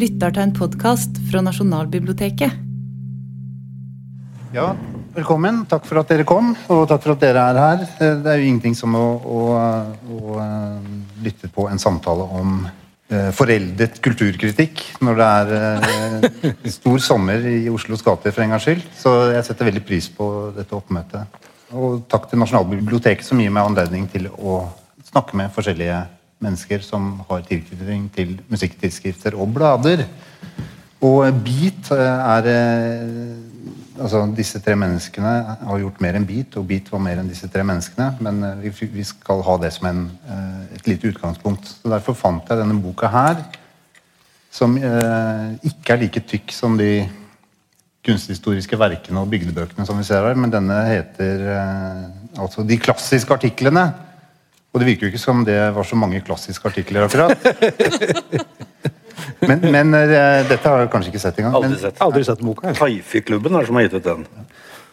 lytter til en podkast fra Nasjonalbiblioteket. Ja, velkommen. Takk for at dere kom, og takk for at dere er her. Det er jo ingenting som å, å, å eh, lytte på en samtale om eh, foreldet kulturkritikk når det er eh, stor sommer i Oslos gater for en gangs skyld. Så jeg setter veldig pris på dette oppmøtet. Og takk til Nasjonalbiblioteket som gir meg anledning til å snakke med forskjellige mennesker som har tilknytning til musikktidsskrifter og blader. Og Beat er altså Disse tre menneskene har gjort mer enn Beat, og Beat var mer enn disse tre menneskene. Men vi skal ha det som en, et lite utgangspunkt. Så Derfor fant jeg denne boka her, som ikke er like tykk som de kunsthistoriske verkene og bygdebøkene som vi ser her, men denne heter altså De klassiske artiklene og det virker jo ikke som det var så mange klassiske artikler, akkurat. men, men uh, dette har jeg kanskje ikke sett engang. Aldri sett, Aldri sett boka. Taifi-klubben er som har gitt ut den.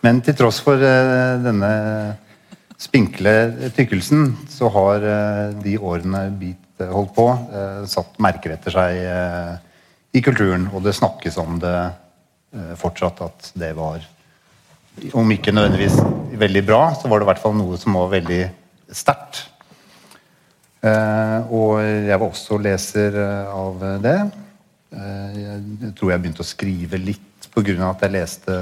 Men til tross for uh, denne spinkle tykkelsen, så har uh, de årene Beat holdt på, satt merker etter seg i kulturen. Og det snakkes om det fortsatt at det var Om ikke nødvendigvis veldig bra, så var det i hvert fall noe som var veldig sterkt. Uh, og jeg var også leser uh, av det. Uh, jeg tror jeg begynte å skrive litt pga. at jeg leste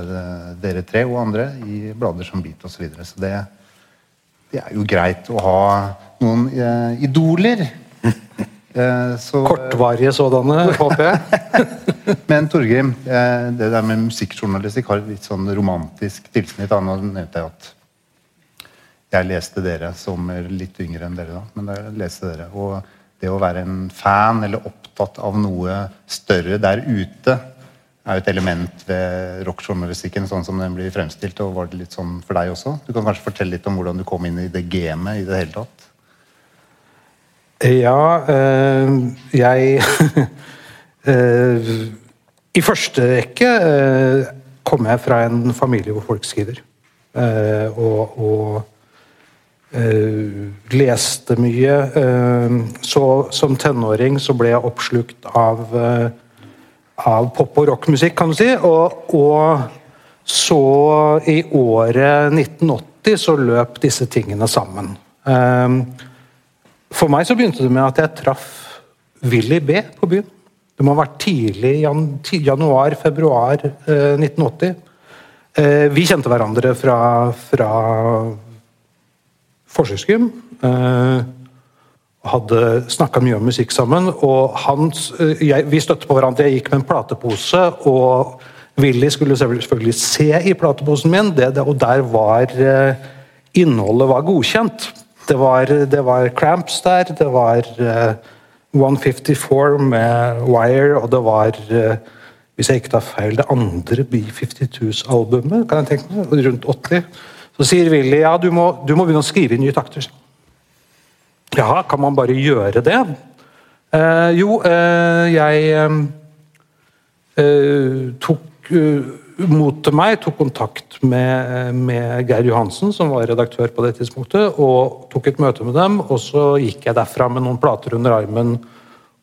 dere tre og andre i blader som Beat osv. Så, videre. så det, det, er jo greit å ha noen idoler. Så, Kortvarige sådanne, håper jeg. Men Torgrim, det der med musikkjournalistikk har et litt sånn romantisk tilsnitt. Nå nevnte jeg at jeg leste dere som litt yngre enn dere, da. Men jeg leste dere. Og det å være en fan eller opptatt av noe større der ute er jo et element ved rockjournalistikken sånn som den blir fremstilt. og Var det litt sånn for deg også? Du kan kanskje fortelle litt om hvordan du kom inn i det gamet i det hele tatt? Ja, øh, jeg øh, I første rekke øh, kom jeg fra en familie hvor folk skriver. og, og Uh, leste mye. Uh, så som tenåring så ble jeg oppslukt av, uh, av pop- og rockmusikk, kan du si. Og, og, så i året 1980 så løp disse tingene sammen. for meg så begynte det med at jeg traff Willy B på byen. Det må ha vært tidlig jan januar-februar 1980. vi kjente hverandre fra, fra forsøksgym. Eh, hadde snakka mye om musikk sammen. og han, eh, jeg, Vi støtte på hverandre. Jeg gikk med en platepose, og Willy skulle selvfølgelig se i plateposen min, det, og der var eh, Innholdet var godkjent. Det var, det var Cramps der, det var 154 med Wire, og det var hvis jeg ikke tar feil, det andre B-52s-albumet, kan jeg tenke meg, rundt 80. Så sier Willy ja, du må, du må begynne å skrive i nye takter. Ja, kan man bare gjøre det? Eh, jo, eh, jeg eh, eh tok uh, mot til meg, tok kontakt med, med, Geir Johansen, som var redaktør på det tidspunktet, og tok et møte med dem. Og så gikk jeg derfra med noen plater under armen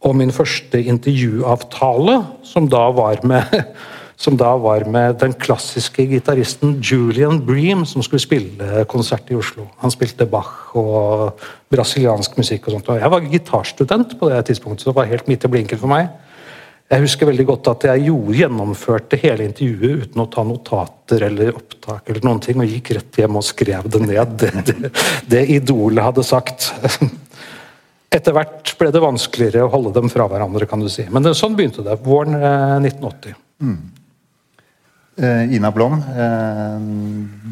og min første intervjuavtale, som da var med som da var med den klassiske gitaristen Julian Bream, som skulle spille konsert i Oslo. Han spilte Bach og brasiliansk musikk. og sånt. Og jeg var gitarstudent på det tidspunktet, så det var helt midt i blinken for meg. Jeg husker veldig godt at jeg gjorde, gjennomførte hele intervjuet uten å ta notater eller opptak, eller noen ting, og gikk rett hjem og skrev det ned, det, det, det idolet hadde sagt. Etter hvert ble det vanskeligere å holde dem fra hverandre, kan du si. Men det, sånn begynte det. Våren 1980. Eh, mm. Eh, Ina Blom, eh,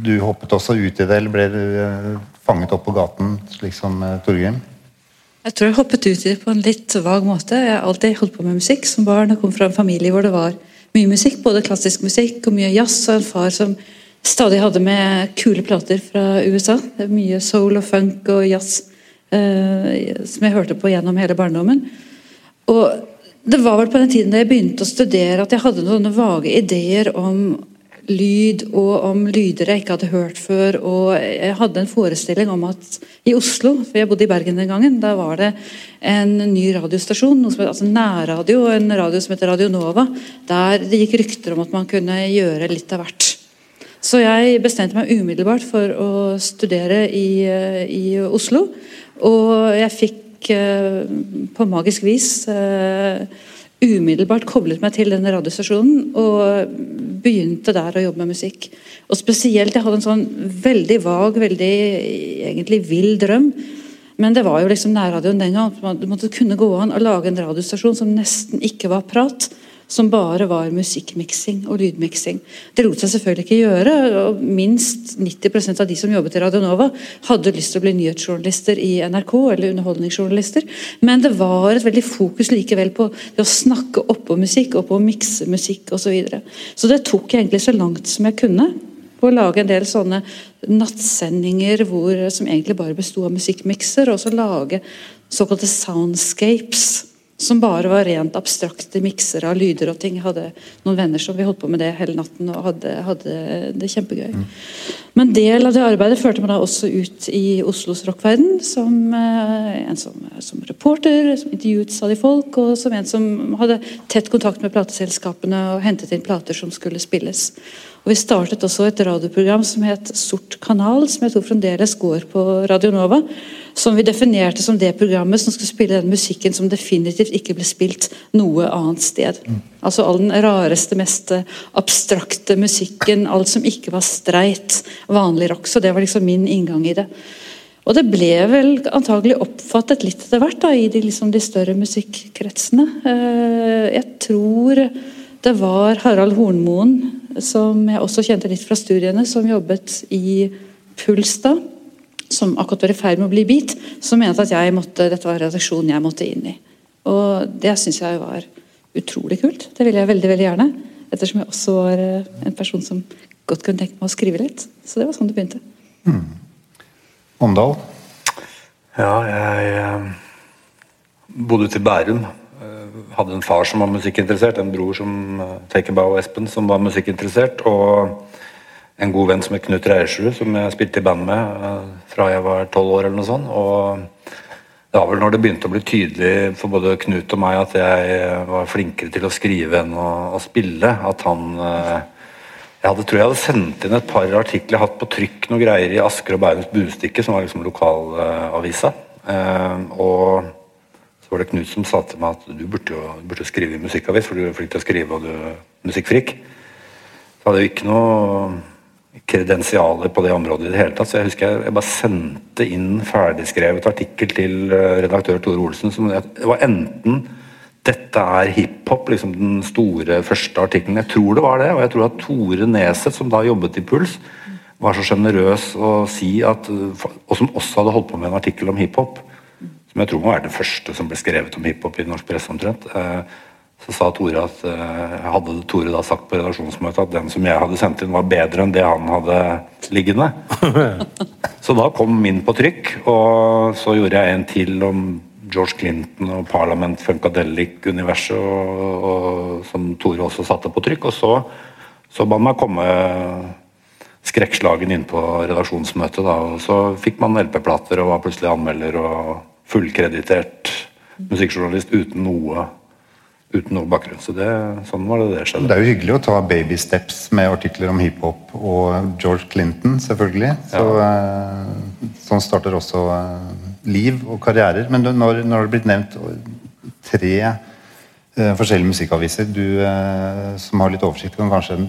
du hoppet også ut i det, eller ble du eh, fanget opp på gaten, slik som Torgrim? Jeg tror jeg hoppet ut i det på en litt vag måte. Jeg har alltid holdt på med musikk som barn. Jeg kom fra en familie hvor det var mye musikk, både klassisk musikk og mye jazz. Og en far som stadig hadde med kule plater fra USA. Mye soul og funk og jazz som jeg hørte på gjennom hele barndommen. Og det var vel på den tiden da jeg begynte å studere at jeg hadde noen vage ideer om lyd og om lyder jeg ikke hadde hørt før. Og jeg hadde en forestilling om at i Oslo, for jeg bodde i Bergen den gangen, da var det en ny radiostasjon, noe som, altså nærradio, en radio som heter Radio Nova, der det gikk rykter om at man kunne gjøre litt av hvert. Så jeg bestemte meg umiddelbart for å studere i, i Oslo. Og jeg fikk eh, på magisk vis eh, umiddelbart koblet meg til denne radiostasjonen og begynte der å jobbe med musikk. Og spesielt, Jeg hadde en sånn veldig vag, veldig egentlig vill drøm. Men det var jo liksom nærradioen den gang. Det måtte kunne gå an å lage en radiostasjon som nesten ikke var prat som bare var musikkmiksing og lydmiksing. Det lot seg selvfølgelig ikke gjøre. og Minst 90% av de som jobbet i Radionova, hadde lyst til å bli nyhetsjournalister i NRK eller underholdningsjournalister. Men det var et veldig fokus likevel på det å snakke oppå musikk og på å mikse musikk osv. Så, videre. så det tok jeg egentlig så langt som jeg kunne. På å lage en del sånne nattsendinger hvor, som egentlig bare besto av musikkmikser, og så lage såkalte soundscapes som bare var rent abstrakte mikser av lyder og ting. Jeg hadde noen venner som vi holdt på med det hele natten og hadde, hadde det kjempegøy. Mm. Men del av det arbeidet førte meg da også ut i Oslos rockverden. Som eh, en som, som, reporter, som intervjuet stadig folk, og som en som hadde tett kontakt med plateselskapene og hentet inn plater som skulle spilles. Og Vi startet også et radioprogram som het Sort kanal, som jeg tror fremdeles går på Radio Nova som vi definerte som det programmet som skulle spille den musikken som definitivt ikke ble spilt noe annet sted. Mm. Altså all den rareste, mest abstrakte musikken, alt som ikke var streit, vanlig rock. Så det var liksom min inngang i det. Og det ble vel antagelig oppfattet litt etter hvert da, i de, liksom, de større musikkretsene. Eh, jeg tror det var Harald Hornmoen, som jeg også kjente litt fra studiene, som jobbet i Puls da som akkurat var i ferd med å bli bit, som mente at jeg måtte, dette var redaksjonen jeg måtte inn i. Og Det syns jeg var utrolig kult. Det ville jeg veldig veldig gjerne. Ettersom jeg også var eh, en person som godt kunne tenke meg å skrive litt. Så det var sånn det begynte. Mm. Åndal? Ja, jeg eh, bodde ute i Bærum. Eh, hadde en far som var musikkinteressert, en bror som Tekenbau og Espen som var musikkinteressert. og en god venn som het Knut Reiersrud, som jeg spilte i band med eh, fra jeg var tolv år. eller noe sånt, og Det var vel når det begynte å bli tydelig for både Knut og meg at jeg var flinkere til å skrive enn å, å spille. At han eh, Jeg hadde, tror jeg hadde sendt inn et par artikler hatt på trykk noe greier i Asker og Bærums Buestikke, som var liksom lokalavisa. Eh, og så var det Knut som sa til meg at du burde jo burde skrive i musikkavis, for du er flink til å skrive og du er musikkfrik. Så hadde jeg ikke noe kredensialer på det området i det hele tatt. Så jeg husker jeg, jeg bare sendte inn ferdigskrevet artikkel til eh, redaktør Tore Olsen. Som det var enten 'Dette er hiphop', liksom den store første artikkelen. Jeg tror det var det. Og jeg tror at Tore Neset, som da jobbet i Puls, var så sjenerøs å si at Og som også hadde holdt på med en artikkel om hiphop. Som jeg tror må være det første som ble skrevet om hiphop i norsk presse omtrent. Eh, så sa Tore at uh, hadde Tore da sagt på redaksjonsmøtet at den som jeg hadde sendt inn, var bedre enn det han hadde liggende. så da kom min på trykk, og så gjorde jeg en til om George Clinton og Parliament Funkadelic-universet, og, og, som Tore også satte på trykk. Og så, så ba han meg komme skrekkslagen inn på redaksjonsmøtet, da, og så fikk man LP-plater og var plutselig anmelder og fullkreditert musikkjournalist uten noe uten noe bakgrunn. Så det, sånn var det det skjedde. Det er jo hyggelig å ta baby steps med artikler om hiphop og George Clinton, selvfølgelig. Så, ja. uh, sånn starter også uh, liv og karrierer. Men når, når det er blitt nevnt tre uh, forskjellige musikkaviser, du som har litt oversikt, kan kanskje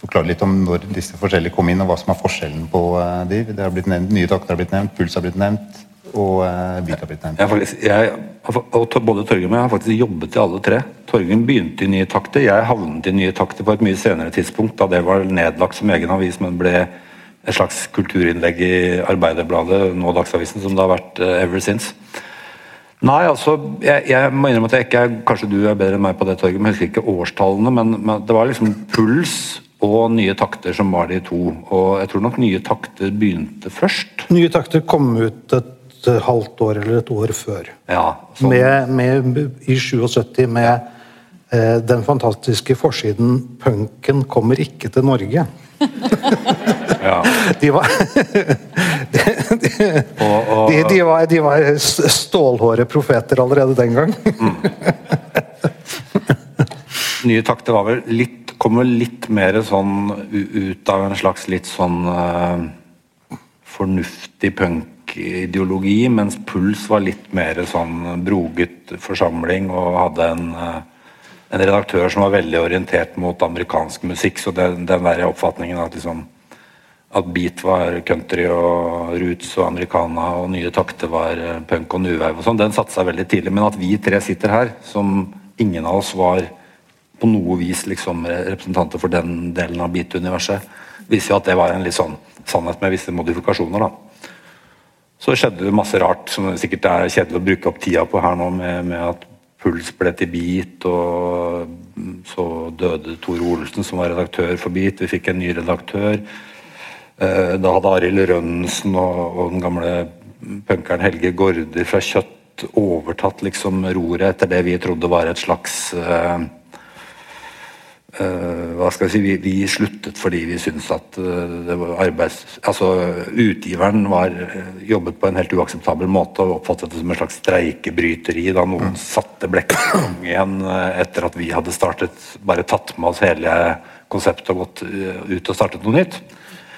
forklare litt om når disse forskjellige kom inn, og hva som er forskjellen på de? Det har blitt nevnt, Nye takter har blitt nevnt, Puls har blitt nevnt og uh. Jeg, jeg, både Torgrim og jeg har faktisk jobbet i alle tre. Torgrim begynte i Nye takter, jeg havnet i Nye takter på et mye senere tidspunkt, da det var nedlagt som egen avis, men ble et slags kulturinnlegg i Arbeiderbladet, nå Dagsavisen, som det har vært uh, ever since. Nei, altså, jeg, jeg, må innrømme at jeg ikke er Kanskje du er bedre enn meg på det, Torgrim. Jeg husker ikke årstallene, men, men det var liksom Puls og Nye takter som var de to. Og jeg tror nok Nye takter begynte først. Nye takter kom ut et et halvt år eller et år før. Ja, sånn. med, med, I 77 med eh, den fantastiske forsiden 'Punken kommer ikke til Norge'. Ja. De var Og, og, De, de, var, de var s- stålhåre profeter allerede den gang. Nye takter var vel litt Kommer litt mer sånn ut av en slags litt sånn uh, fornuftig punkideologi, mens Puls var litt mer sånn broget forsamling og hadde en eh, en redaktør som var veldig orientert mot amerikansk musikk, så den, den der oppfatningen at liksom at beat var country og roots og americana og nye takter var eh, punk og new og sånn, den satte seg veldig tidlig. Men at vi tre sitter her, som ingen av oss var på noe vis liksom representanter for den delen av beat-universet, viser jo at det var en litt sånn sannhet med visse modifikasjoner, da. Så skjedde det masse rart som sikkert er kjedelig å bruke opp tida på her nå, med, med at Puls ble til Beat, og så døde Tore Olsen, som var redaktør for Beat. Vi fikk en ny redaktør. Eh, Da hadde Arild Rønnsen og, og den gamle punkeren Helge Gaarder fra Kjøtt overtatt liksom roret etter det vi trodde var et slags eh, hva skal jeg si, vi, vi sluttet fordi vi syntes at eh, det var arbeids... Altså, utgiveren var, eh, jobbet på en helt uakseptabel måte og oppfattet det som en slags streikebryteri da noen satte blekket igjen eh, etter at vi hadde startet, bare tatt med oss hele konseptet og gått eh, ut og startet noe nytt.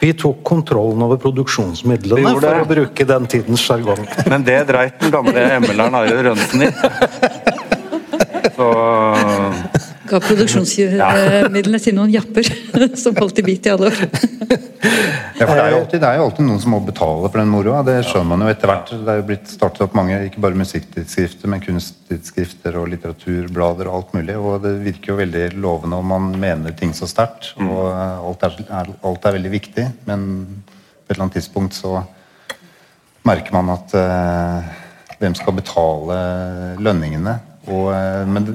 Vi tok kontrollen over produksjonsmidlene, for det. å bruke den tidens sjargong. Men det dreit den gamle ML-eren Arild Rønsen i. Så Ga produksjonsmidlene til noen japper som holdt i bit i alle år. Ja, for det er, jo alltid, det er jo alltid noen som må betale for den moroa. Det skjønner man jo etter hvert. Det er jo blitt startet opp mange, ikke bare musikktidsskrifter, men kunsttidsskrifter og litteraturblader og alt mulig. Og det virker jo veldig lovende om man mener ting så sterkt. Og eh, alt er, er, alt er veldig viktig, men på et eller annet tidspunkt så merker man at eh, hvem skal betale lønningene? Og, eh, men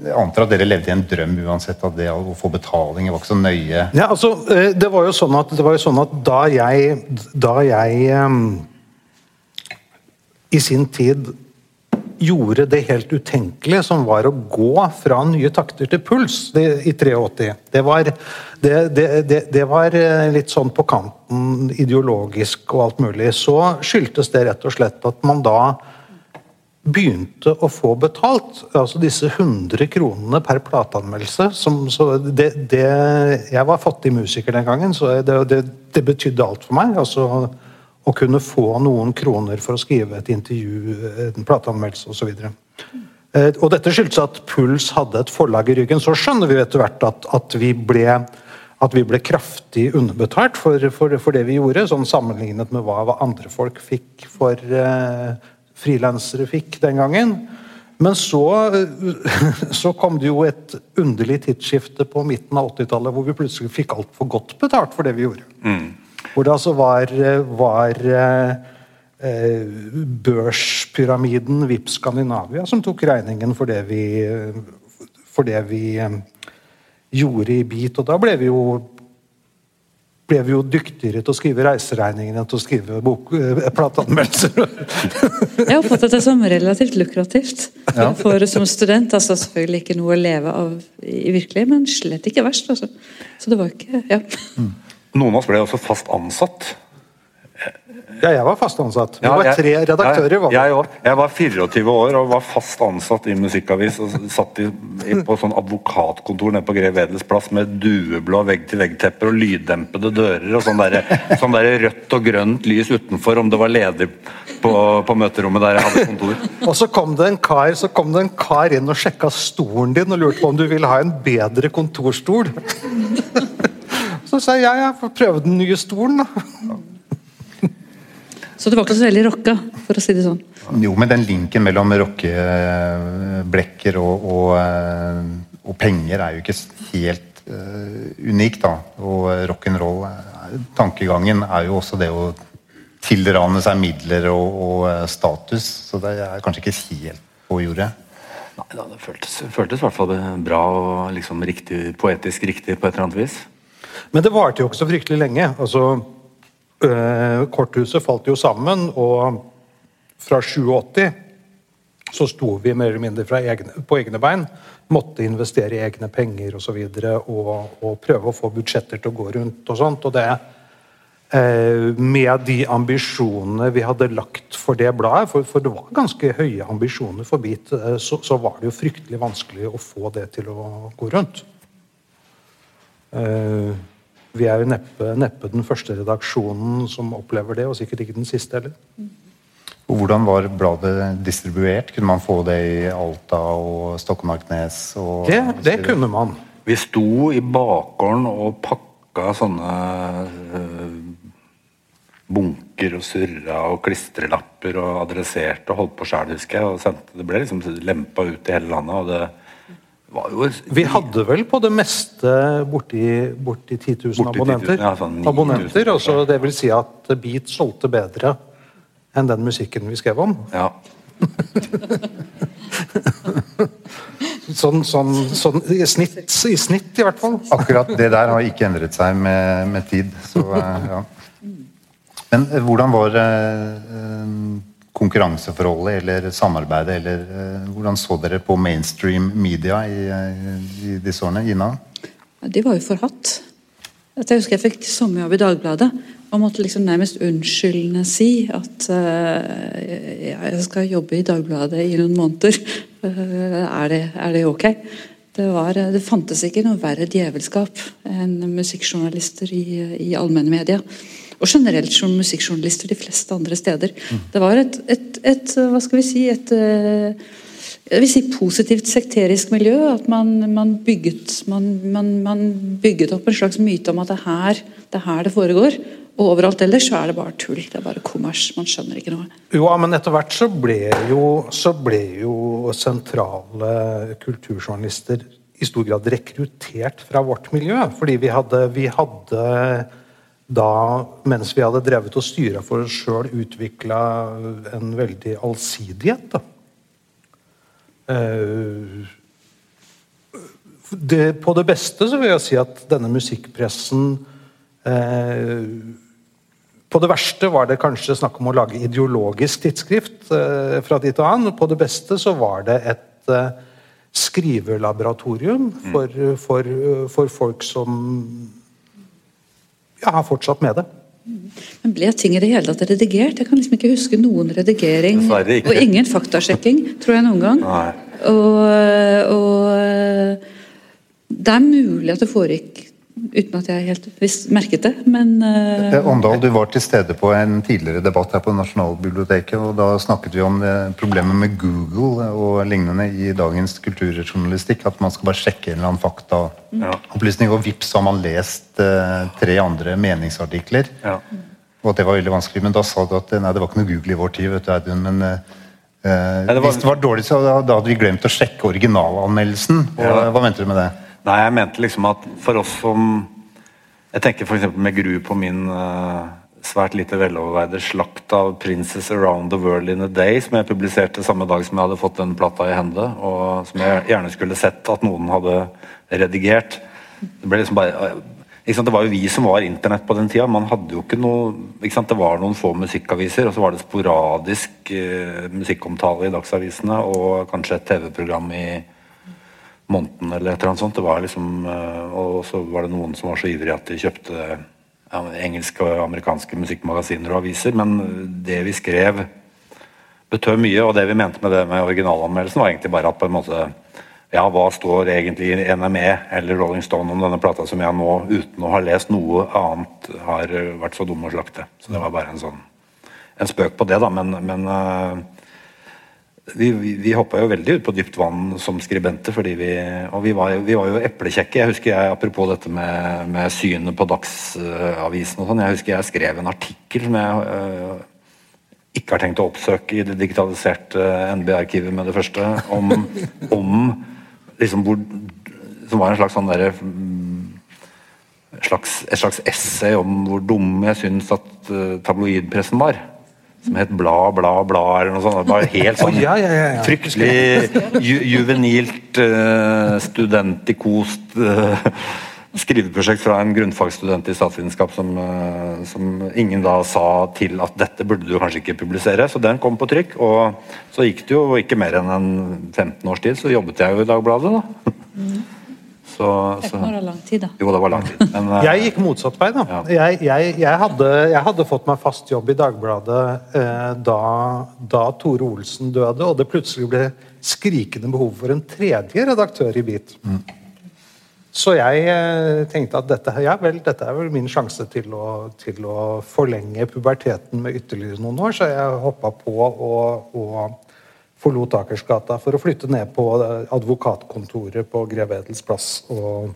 jeg antar at dere levde i en drøm uansett at det å få betaling var ikke så nøye. Ja, altså, eh, det var jo sånn at, jo sånn at da jeg, da jeg um, i sin tid gjorde det helt utenkelige, som var å gå fra nye takter til puls det, i 83. Det var, det, det, det, det var eh, litt sånn på kanten ideologisk og alt mulig. Så skyldtes det rett og slett at man da begynte å få betalt. Altså disse 100 kronene per plateanmeldelse. Det, det, jeg var fattig musiker den gangen, så det, det, det betydde alt for meg. altså Å kunne få noen kroner for å skrive et intervju, en plateanmeldelse osv. Eh, Og dette skyldtes at Puls hadde et forlag i ryggen. Så skjønner vi etter hvert at, at vi ble at vi ble kraftig underbetalt for, for, for det vi gjorde, sånn sammenlignet med hva, andre folk fikk for eh, frilansere fikk den gangen. Men så, så kom det jo et underlig tidsskifte på midten av 80-tallet hvor vi plutselig fikk altfor godt betalt for det vi gjorde. Hvor det altså var, var eh, børspyramiden VIP Skandinavia som tok regningen for det vi, for det vi eh, gjorde i Beat. Og da ble vi jo ble vi jo dyktigere til å skrive reiseregninger enn til å skrive bok, eh, plateanmeldelser. Jeg oppfattet det som relativt lukrativt for som student. altså Selvfølgelig ikke noe å leve av i virkelig, men slett ikke verst. altså. Så det var ikke Ja. noen av oss ble også fast ansatt. Ja, jeg var fast ansatt. Vi Ja, var tre redaktører. var. Jeg, jeg, jeg var 24 år og var fast ansatt i musikkavis. og Satt i, i, på sånn advokatkontor nede på Grev Wedels plass med dueblå vegg-til-vegg-tepper og lyddempede dører og sånn der, sånn der rødt og grønt lys utenfor om det var ledig på, på møterommet der jeg hadde kontor. Og så kom det en kar så kom det en kar inn og sjekka stolen din og lurte på om du ville ha en bedre kontorstol. Så sa jeg ja, jeg får prøve den nye stolen, da. Så det var ikke så veldig rocka, for å si det sånn. Jo, men den linken mellom rockeblekker og, og, eh, og penger er jo ikke helt uh, unik, da. Og rock'n'roll, eh, tankegangen er jo også det å tilrane seg midler og, og status, så det er kanskje ikke helt på jordet. Nei da, det føltes, føltes i hvert fall bra og liksom riktig, poetisk riktig på et eller annet vis. Men det varte jo ikke så fryktelig lenge. Altså, korthuset falt jo sammen, og fra 87 så sto vi mer eller mindre egne, på egne bein. Måtte investere i egne penger osv. Og, så og, og prøve å få budsjetter til å gå rundt. og sånt, og det eh, Med de ambisjonene vi hadde lagt for det bladet, for, for det var ganske høye ambisjoner for Beat, eh, så, så, var det jo fryktelig vanskelig å få det til å gå rundt. Eh, vi er jo neppe, neppe, den første redaksjonen som opplever det, og sikkert ikke den siste heller. Og Hvordan var bladet distribuert? Kunne man få det i Alta og Stokmarknes? Og det, det kunne man. Vi sto i bakgården og pakka sånne øh, bunker og surra og klistrelapper og adresserte og holdt på sjæl, husker jeg. og sendte, Det ble liksom lempa ut i hele landet. og det. Vi hadde vel på det meste borti, borti 10 000 borti abonnenter. 10 000, ja, sånn abonnenter altså, det vil si at Beat solgte bedre enn den musikken vi skrev om. Ja. sånn, sånn, sånn i, snitt, i, snitt, i hvert fall. Akkurat det der har ikke endret seg med, med tid. Så, eh, ja. Men eh, hvordan var eh, konkurranseforholdet eller samarbeidet, eller uh, hvordan så dere på mainstream media i, i disse årene? Gina? De var jo forhatt. Jeg husker jeg fikk sommerjobb i Dagbladet og måtte liksom nærmest unnskyldende si at uh, jeg skal jobbe i Dagbladet i noen måneder. Uh, er, det, er, det, ok? Det, var, det, fantes ikke noe verre djevelskap enn musikkjournalister i, i allmenne media og generelt som musikkjournalister de fleste andre steder. Det var et, et, et, hva skal vi si et eh, jeg vil si positivt sekterisk miljø. At man, man, bygget, man, man, bygget, opp en slags myte om at det er her det, er her det foregår. Og overalt ellers så er det bare tull. Det er bare kommers. Man skjønner ikke noe. Jo, men etter hvert så ble jo, så ble jo sentrale kulturjournalister i stor grad rekruttert fra vårt miljø. Fordi vi hadde, vi hadde da, mens vi hadde drevet og styra for oss sjøl, utvikla en veldig allsidighet. Da. Eh, det, på det beste så vil jeg si at denne musikkpressen eh, På det verste var det kanskje snakk om å lage ideologisk tidsskrift eh, fra dit og an. På det beste så var det et eh, skrivelaboratorium for, for, for folk som jeg har fortsatt med det. Men Ble ting i det hele tatt redigert? Jeg kan liksom ikke huske noen redigering. Og ingen faktasjekking, tror jeg noen gang. Og, og, det er mulig at det foregikk uten at jeg helt visst merket det, men uh... Åndal, du var til stede på en tidligere debatt her på Nasjonalbiblioteket, og da snakket vi om problemet med Google og lignende i dagens kulturjournalistikk. At man skal bare sjekke en eller annen faktaopplysning, og vips har man lest uh, tre andre meningsartikler. Ja. Og at det var veldig vanskelig. Men da sa du at nei, det var ikke noe Google i vår tid. vet du, Audun, men uh, Nei, det var... Hvis det var dårlig, så da, da, hadde vi glemt å sjekke originalanmeldelsen. Og, ja. Hva mente du med det? Nei, jeg mente liksom at for oss som Jeg tenker f.eks. med Gru på min uh, svært lite veloverveide slakt av 'Princess Around the World in a Day', som jeg publiserte samme dag som jeg hadde fått den plata i hende, og som jeg gjerne skulle sett at noen hadde redigert. Det ble liksom bare det var jo vi som var internett på den tida. Man hadde jo ikke noe Det var noen få musikkaviser, og så var det sporadisk uh, musikkomtale i dagsavisene og kanskje et TV-program i måneden eller et eller annet sånt. Det var liksom, eh, og så var det noen som var så ivrige at de kjøpte engelske og amerikanske musikkmagasiner og aviser. Men det vi skrev, betød mye. Og det vi mente med det med originalanmeldelsen, var egentlig bare at på en måte ja, hva står egentlig NME eller Rolling Stone om denne plata som jeg nå, uten å ha lest noe annet, har vært så dum å slakte. Så det var bare en sånn en spøk på det, da. Men, men uh, vi, vi, vi hoppa jo veldig ut på dypt vann som skribenter, fordi vi, og vi var, vi var jo eplekjekke. Jeg husker jeg, Apropos dette med, med synet på Dagsavisen og sånn. Jeg husker jeg skrev en artikkel som jeg øh, ikke har tenkt å oppsøke i det digitaliserte NB-arkivet med det første, om, om liksom hvor Som var en slags sånn derre slags, et slags essay om hvor dumme jeg syns at uh, tabloidpressen var som het Bla, bla, bla, eller noe sånt. Bare helt sånn oh, ja, ja, ja, fryktelig ju, juvenilt, uh, studentikost uh, skriveprosjekt fra en grunnfagsstudent i statsvitenskap som, uh, som ingen da sa til at dette burde du kanskje ikke publisere. Så den kom på trykk. Og så gikk det jo ikke mer enn en 15 års tid, så jobbet jeg jo i Dagbladet, da. Mm. Så, Det var lang tid, da. Jo, det var lang tid. Men, eh, Jeg gikk motsatt vei. da. Ja. Jeg, jeg, jeg, hadde, jeg hadde fått meg fast jobb i Dagbladet eh, da, da Tore Olsen døde, og det plutselig ble skrikende behov for en tredje redaktør i Beat. Så jeg eh, tenkte at dette, ja, vel, dette er vel min sjanse til å, til å forlenge puberteten med ytterligere noen år, så jeg hoppa på og, og forlot Akersgata for å flytte ned på eh, advokatkontoret på Grev Edels plass og,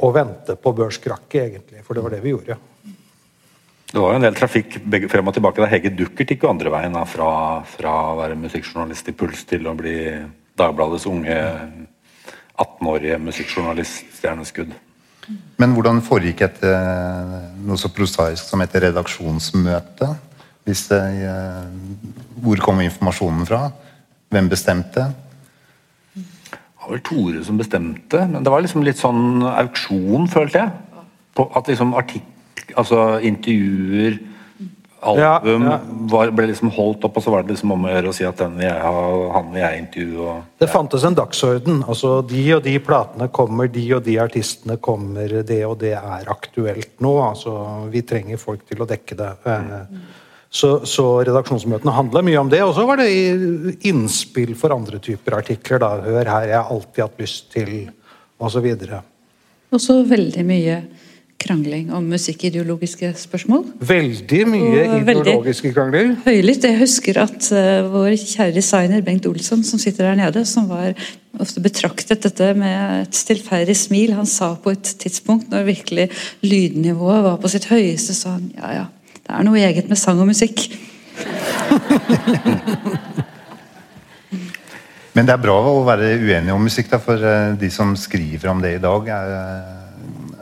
og vente på børskrakket, egentlig. For det var det vi gjorde. Det var jo en del trafikk begge, frem og tilbake. da Hege Duckert gikk jo andre veien da, fra, fra å være musikkjournalist i Puls til å bli Dagbladets unge 18-årige musikkjournalist-stjerneskudd. Men hvordan foregikk et eh, noe så prosaisk som et redaksjonsmøte? Hvis det, eh, hvor kom informasjonen fra? Hvem bestemte? Det var vel Tore som bestemte, men det var liksom litt sånn auksjon, følte jeg. På at liksom artikk... Altså intervjuer, album, Ja, ja. Var, ble liksom holdt opp, og så var det liksom om å gjøre å si at den vil jeg ha, han vil jeg intervjue. og... Det fantes en dagsorden. altså De og de platene kommer, de og de artistene kommer, det og det er aktuelt nå. altså Vi trenger folk til å dekke det. Eh, Så, så redaksjonsmøtene handla mye om det. Og så var det innspill for andre typer artikler. da, Hør her, jeg har alltid hatt lyst til osv. Også veldig mye krangling om musikkideologiske spørsmål. Veldig mye Og veldig- ideologiske krangler. Høylytt. Jeg husker at uh, vår kjære designer Bengt Olsson, som sitter der nede, som var ofte betraktet dette med et stillferdig smil, han sa på et tidspunkt, når virkelig lydnivået var på sitt høyeste, sa han ja ja, det er noe eget med sang og musikk. Men det er bra å være uenig om musikk, da, for eh, de som skriver om det i dag, er,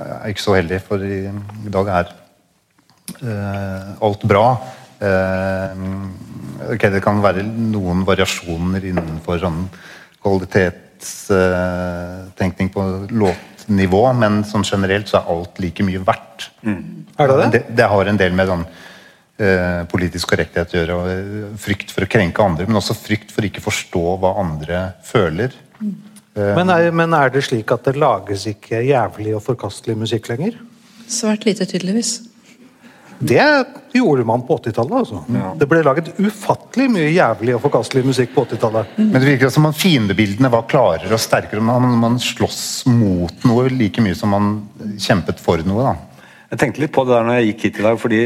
er ikke så heldige. For i, i dag er uh, alt bra. Uh, okay, Det kan være noen variasjoner innenfor sånn kvalitetstenkning på låtnivå, men sånn generelt så er alt like mye verdt. Er det det? Det, det har en del med sånn uh, politisk korrekthet å gjøre. Og eh, frykt for å krenke andre, men også frykt for ikke forstå hva andre føler. Men er, men er det slik at det lages ikke jævlig og forkastelig musikk lenger? Svært lite, tydeligvis. Det gjorde man på 80-tallet. Altså. Det ble laget ufattelig mye jævlig og forkastelig musikk på 80-tallet. Men det virker som om fiendebildene var klarere og sterkere. Man, man slåss mot noe like mye som man kjempet for noe. da. Jeg tenkte litt på det der når jeg gikk hit i dag, fordi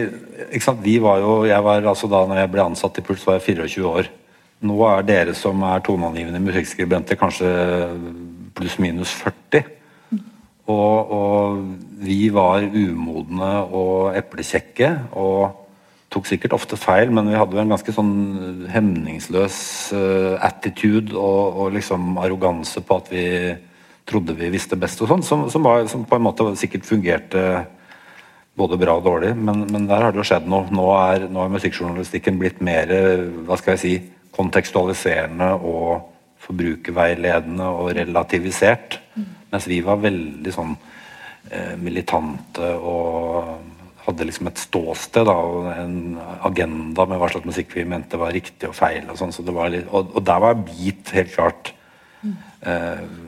ikke sant, vi var jo, jeg var altså da når jeg ble ansatt i Puls, var jeg 24 år. Nå er dere som er toneangivende musikkskribenter, kanskje pluss-minus 40. Og, og vi var umodne og eplekjekke og tok sikkert ofte feil, men vi hadde jo en ganske sånn hemningsløs eh, attitude og, og liksom arroganse på at vi trodde vi visste best og sånn, som, som, som på en måte sikkert fungerte både bra og dårlig, men, men der har det jo skjedd noe. Nå er, nå er musikkjournalistikken blitt mer hva skal jeg si, kontekstualiserende og forbrukerveiledende og relativisert. Mens vi var veldig sånn eh, militante og hadde liksom et ståsted da, og en agenda med hva slags musikk vi mente var riktig og feil. Og sånn, så det var litt, og, og der var beat helt klart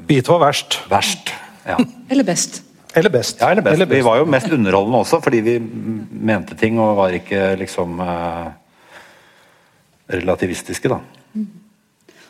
Beat var verst. verst. Ja. Eller best. Eller best. Ja, eller best. Eller Vi var jo mest underholdende også, fordi vi mente ting og var ikke liksom eh, relativistiske, da.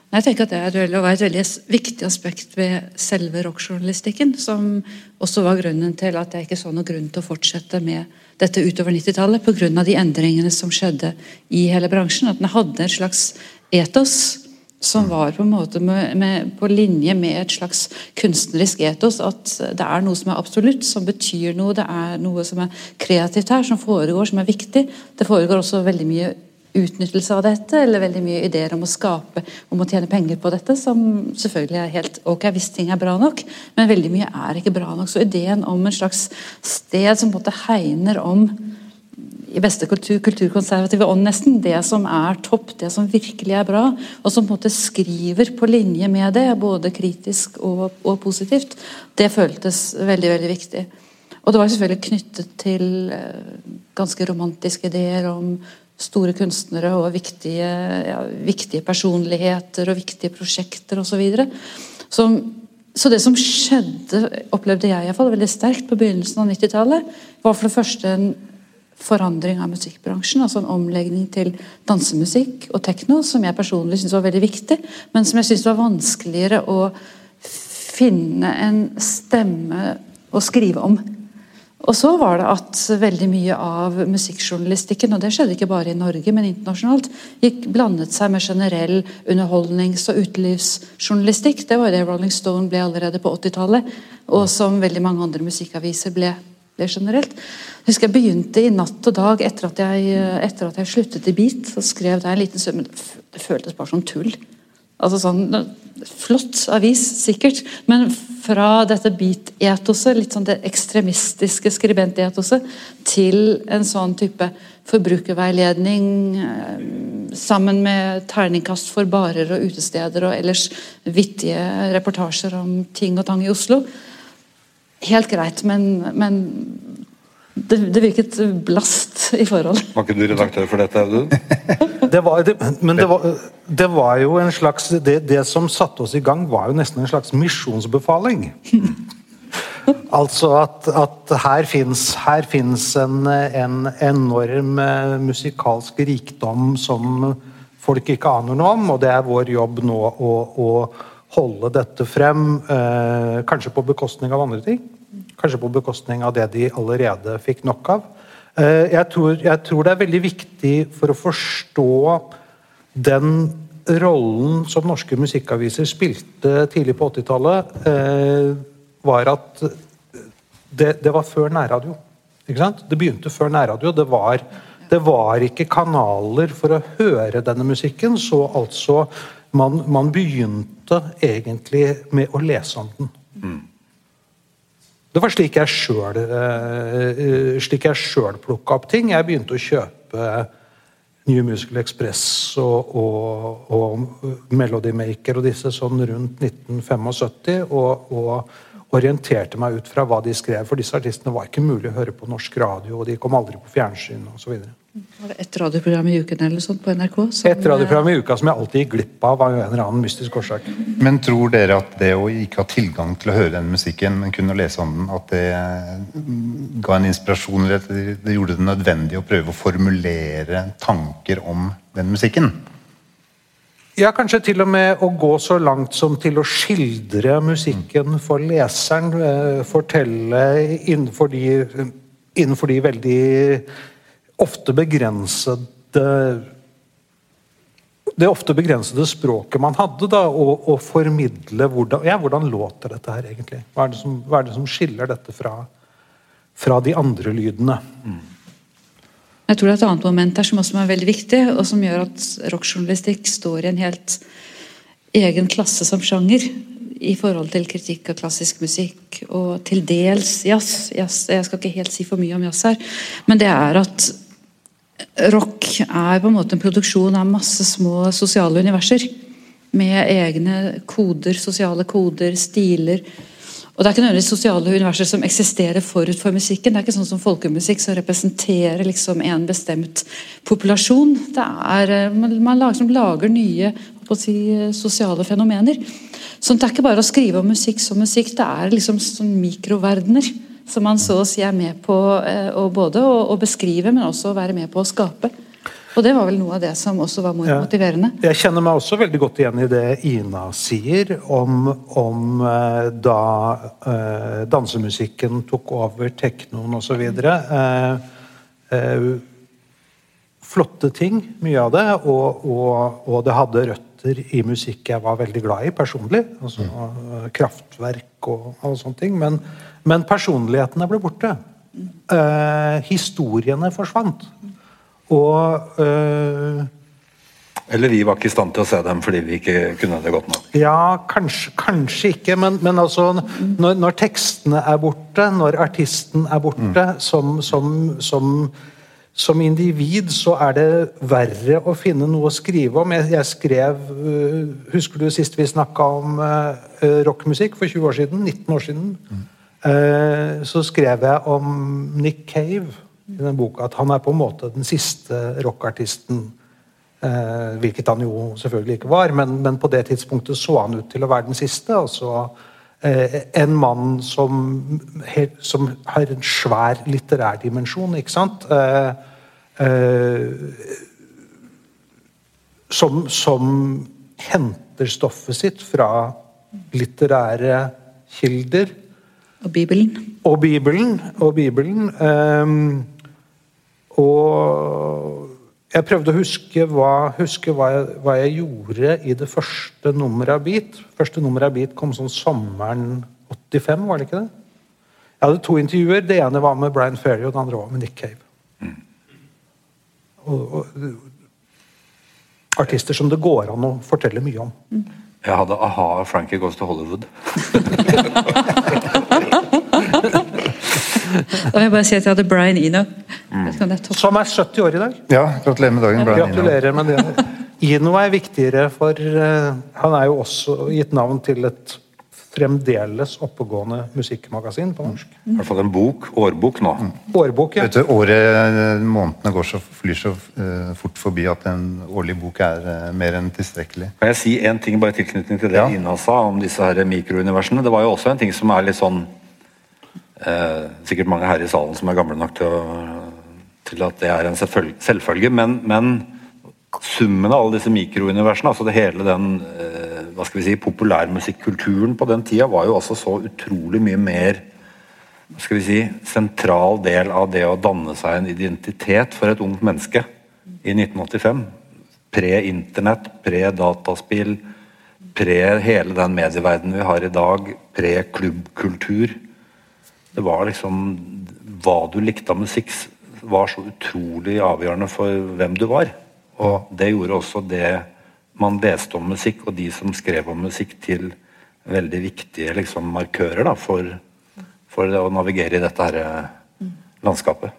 Jeg tenker at Det er veldig, var et veldig viktig aspekt ved selve rockjournalistikken, som også var grunnen til at jeg ikke så noen grunn til å fortsette med dette utover 90-tallet, pga. de endringene som skjedde i hele bransjen. At den hadde et slags etos som var på en måte med, med, på linje med et slags kunstnerisk etos. At det er noe som er absolutt, som betyr noe. Det er noe som er kreativt her, som foregår, som er viktig. Det foregår også veldig mye utnyttelse av dette, eller veldig mye ideer om å skape, om å tjene penger på dette, som selvfølgelig er helt ok hvis ting er bra nok, men veldig mye er ikke bra nok. Så ideen om en slags sted som på en måte hegner om i beste kultur, kulturkonservative ånd nesten, det som er topp, det som virkelig er bra, og som på en måte skriver på linje med det, både kritisk og, og positivt, det føltes veldig, veldig viktig. Og det var selvfølgelig knyttet til eh, ganske romantiske ideer om store kunstnere og viktige, ja, viktige personligheter og viktige prosjekter osv. Så, så det som skjedde, opplevde jeg i fall, veldig sterkt på begynnelsen av 90-tallet, var for det første en forandring av musikkbransjen. Altså en omlegging til dansemusikk og tekno, som jeg personlig syntes var veldig viktig, men som jeg syntes var vanskeligere å finne en stemme å skrive om. Og så var det at veldig mye av musikkjournalistikken, og det skjedde ikke bare i Norge, men internasjonalt, gikk blandet seg med generell underholdnings- og utelivsjournalistikk. Det var det Rolling Stone ble allerede på 80-tallet, og som veldig mange andre musikkaviser ble, ble generelt. Jeg husker jeg begynte i Natt og Dag etter at jeg, etter at jeg sluttet i Beat. og skrev der en liten stund, men det føltes bare som tull. Altså sånn, Flott avis, sikkert, men fra dette beat-etoset, litt sånn det ekstremistiske skribent-etoset, til en sånn type forbrukerveiledning eh, sammen med terningkast for barer og utesteder og ellers vittige reportasjer om ting og tang i Oslo. Helt greit, men, men det, det, virket blast i forhold. Var ikke du redaktør for dette, Audun? det var, det, men det var, det var, jo en slags det, det, som satte oss i gang, var jo nesten en slags misjonsbefaling. altså at, at her fins en, en, enorm eh, musikalsk rikdom som folk ikke aner noe om, og det er vår jobb nå å, å holde dette frem. Eh, kanskje på bekostning av andre ting. Kanskje på bekostning av det de allerede fikk nok av. Eh, jeg tror, jeg tror, det er veldig viktig for å forstå den rollen som norske musikkaviser spilte tidlig på 80-tallet, eh, var at det, det, var før nærradio. Ikke sant? Det begynte før nærradio. Det var, det var ikke kanaler for å høre denne musikken, så altså man, man begynte egentlig med å lese om den. Mm. Det var slik jeg sjøl uh, sjøl plukka opp ting. Jeg begynte å kjøpe New Musical Express og, og, og Melody Maker og disse sånn rundt 1975. Og, og orienterte meg ut fra hva de skrev, for disse artistene var ikke mulig å høre på norsk radio, og de kom aldri på fjernsyn osv. Var det ett radioprogram i uken eller sånt på NRK? Som... Et radioprogram i uka som jeg alltid gikk glipp av av en eller annen mystisk årsak. Men tror dere at det å ikke ha tilgang til å høre den musikken, men kunne lese om den, at det mm, ga en inspirasjon, eller at det gjorde det nødvendig å prøve å formulere tanker om den musikken? Ja, kanskje til og med å gå så langt som til å skildre musikken for leseren. Eh, fortelle innenfor de, innenfor de veldig ofte begrensede det ofte begrensede språket man hadde, da, og, og formidle hvordan, ja, hvordan låter dette her egentlig? Hva er det som, er det som skiller dette fra, fra, de andre lydene? Mm. Jeg tror det er et annet moment her som også er veldig viktig, og som gjør at rockjournalistikk står i en helt egen klasse som sjanger i forhold til kritikk av klassisk musikk og til dels jazz. jazz. Jeg skal ikke helt si for mye om jazz her, men det er at rock er på en måte en produksjon av masse små sosiale universer. Med egne koder, sosiale koder, stiler. Og Det er ikke nødvendigvis sosiale universer som eksisterer forut for musikken. Det er ikke sånn som folkemusikk som representerer liksom en bestemt populasjon. Det er, eh, Man lager, lager nye si, sosiale fenomener. Så det er ikke bare å skrive om musikk som musikk, det er liksom sånn mikroverdener som man så å si er med på eh, å både å, å beskrive, men også å være med på å skape. Og Det var vel noe av det som også var motiverende. Ja. Jeg kjenner meg også veldig godt igjen i det Ina sier om, om eh, da eh, dansemusikken tok over teknoen osv. Eh, eh, flotte ting, mye av det, og, og, og, det hadde røtter i musikk jeg var veldig glad i personlig. altså mm. Kraftverk og alle sånne ting. Men, men personlighetene ble borte. Eh, historiene forsvant. Og eh, Eller vi var ikke i stand til å se dem fordi vi ikke kunne det godt nok? Ja, kanskje, kanskje ikke, men, men altså når, når, tekstene er borte, når artisten er borte, mm. som, som, som, som individ så er det verre å finne noe å skrive om. Jeg, jeg skrev øh, Husker du sist vi snakka om uh, rockmusikk for 20 år siden? 19 år siden? Mm. Uh, så skrev jeg om Nick Cave i den boka at han er på en måte den siste rockartisten. Uh, hvilket han jo selvfølgelig ikke var, men, men, på det tidspunktet så han ut til å være den siste. altså en mann som, som, har en svær litterær dimensjon. ikke sant? Eh, Eh, som, som, henter stoffet sitt fra litterære kilder. Og Bibelen. Og Bibelen. Og, Bibelen. Um, og jeg prøvde å huske, hva, huske hva, jeg, hva, jeg, gjorde i det første nummeret av Beat. Første nummeret av Beat kom sånn sommeren 85, var det ikke det? Jeg hadde to intervjuer. Det ene var med Brian Ferry, og det andre var med Nick Cave og, og, artister som det går an å fortelle mye om. Jeg hadde a-ha Frankie Goes to Hollywood. da vil jeg bare si at jeg hadde Brian Eno. Mm. Som er 70 år i dag. Ja, gratulerer med dagen, Brian Gratulerer med det. Eno er viktigere, for uh, han er jo også gitt navn til et fremdeles oppegående musikkmagasin på norsk. I hvert fall en bok. Årbok nå. Mm. Årbok, ja. Vet du, året, Månedene går så, flyr så uh, fort forbi at en årlig bok er uh, mer enn tilstrekkelig. Kan jeg si en ting bare i tilknytning til det ja. Ina sa om disse her mikrouniversene? Det var jo også en ting som er litt sånn uh, Sikkert mange her i salen som er gamle nok til, å, til at det er en selvfølge, men, men summen av alle disse mikrouniversene, altså det hele den hva skal vi si, populærmusikkulturen på den tida var jo også så utrolig mye mer hva skal vi si, sentral del av det å danne seg en identitet for et ungt menneske i 1985. Pre-internett, pre-dataspill, pre hele den medieverdenen vi har i dag, pre-klubbkultur. Det var liksom Hva du likte av musikk, var så utrolig avgjørende for hvem du var. Og det gjorde også det man leste om musikk, og de som skrev om musikk, til veldig viktige liksom, markører da, for, for, å navigere i dette her eh, landskapet.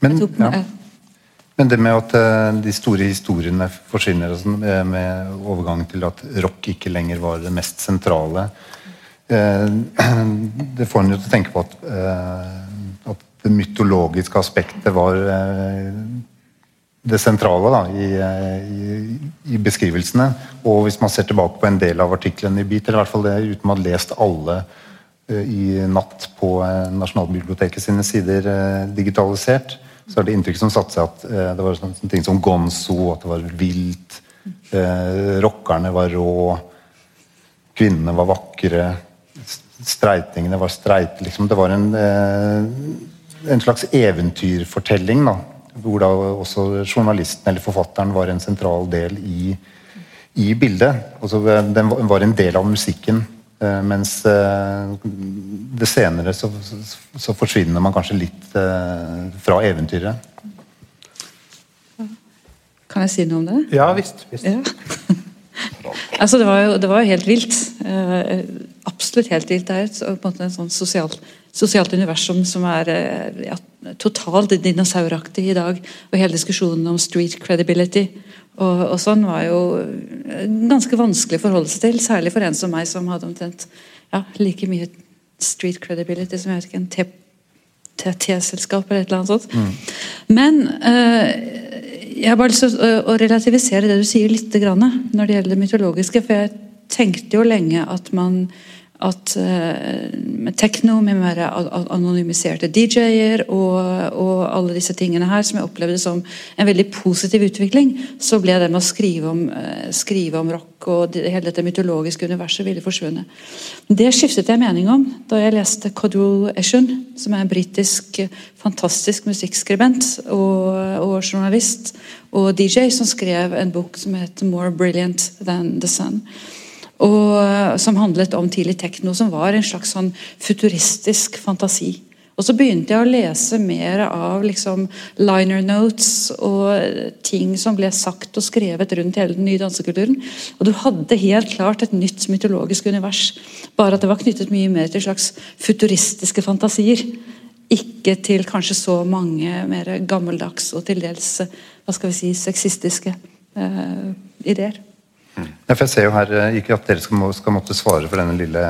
Men, ja. Men det med at uh, de store historiene forsvinner, altså, med overgangen til at rock ikke lenger var det mest sentrale Det får en jo til å tenke på at, uh, at det mytologiske aspektet var det sentrale da, i, i, i, beskrivelsene. Og hvis man ser tilbake på en del av artiklene i Beat, eller i hvert fall det uten å ha lest alle i natt på Nasjonalbiblioteket sine sider digitalisert, så er det inntrykk som satte seg at det var sånne, sånne ting som Gonzo, at det var vilt, rockerne var rå, kvinnene var vakre, streitingene var streite. Liksom. Det var en, en slags eventyrfortelling. da, hvor da også journalisten eller forfatteren var en sentral del i, i bildet. Også, den var en del av musikken. Eh, mens eh, det senere så, så, forsvinner man kanskje litt eh, fra eventyret. Kan jeg si noe om det? Ja visst. visst. Ja. altså, det, var jo, det var jo helt vilt. Absolutt helt vilt. Det er et, på en måte en sånn sosial sosialt universum som er eh, ja, totalt dinosauraktig i dag. Og hele diskusjonen om street credibility og, og, sånn var jo eh, ganske vanskelig å forholde seg til. Særlig for en som meg, som hadde omtrent ja, like mye street credibility som jeg vet ikke, en T-selskap eller et eller annet sånt. Mm. Men øh, jeg har bare lyst til å, å relativisere det du sier litt grann, når det gjelder det mytologiske. For jeg tenkte jo lenge at man at uh, med tekno, med mer anonymiserte DJ-er og, og, alle disse tingene her, som jeg opplevde som en veldig positiv utvikling, så ble det med å skrive om, uh, skrive om rock og hele dette mytologiske universet ville forsvunnet. Det skiftet jeg mening om da jeg leste Codrell Eshun, som er en britisk fantastisk musikkskribent og, og journalist og DJ, som skrev en bok som het 'More Brilliant Than The Sun' og, som handlet om tidlig tekno, som var en slags sånn futuristisk fantasi. Og så begynte jeg å lese mer av liksom liner notes og ting som ble sagt og skrevet rundt hele den nye dansekulturen. Og du hadde helt klart et nytt mytologisk univers, bare at det var knyttet mye mer til slags futuristiske fantasier ikke til kanskje så mange mer gammeldags og til dels hva skal vi si, sexistiske eh, ideer. Ja, for jeg ser jo her eh, ikke at dere skal, må, skal måtte svare for denne lille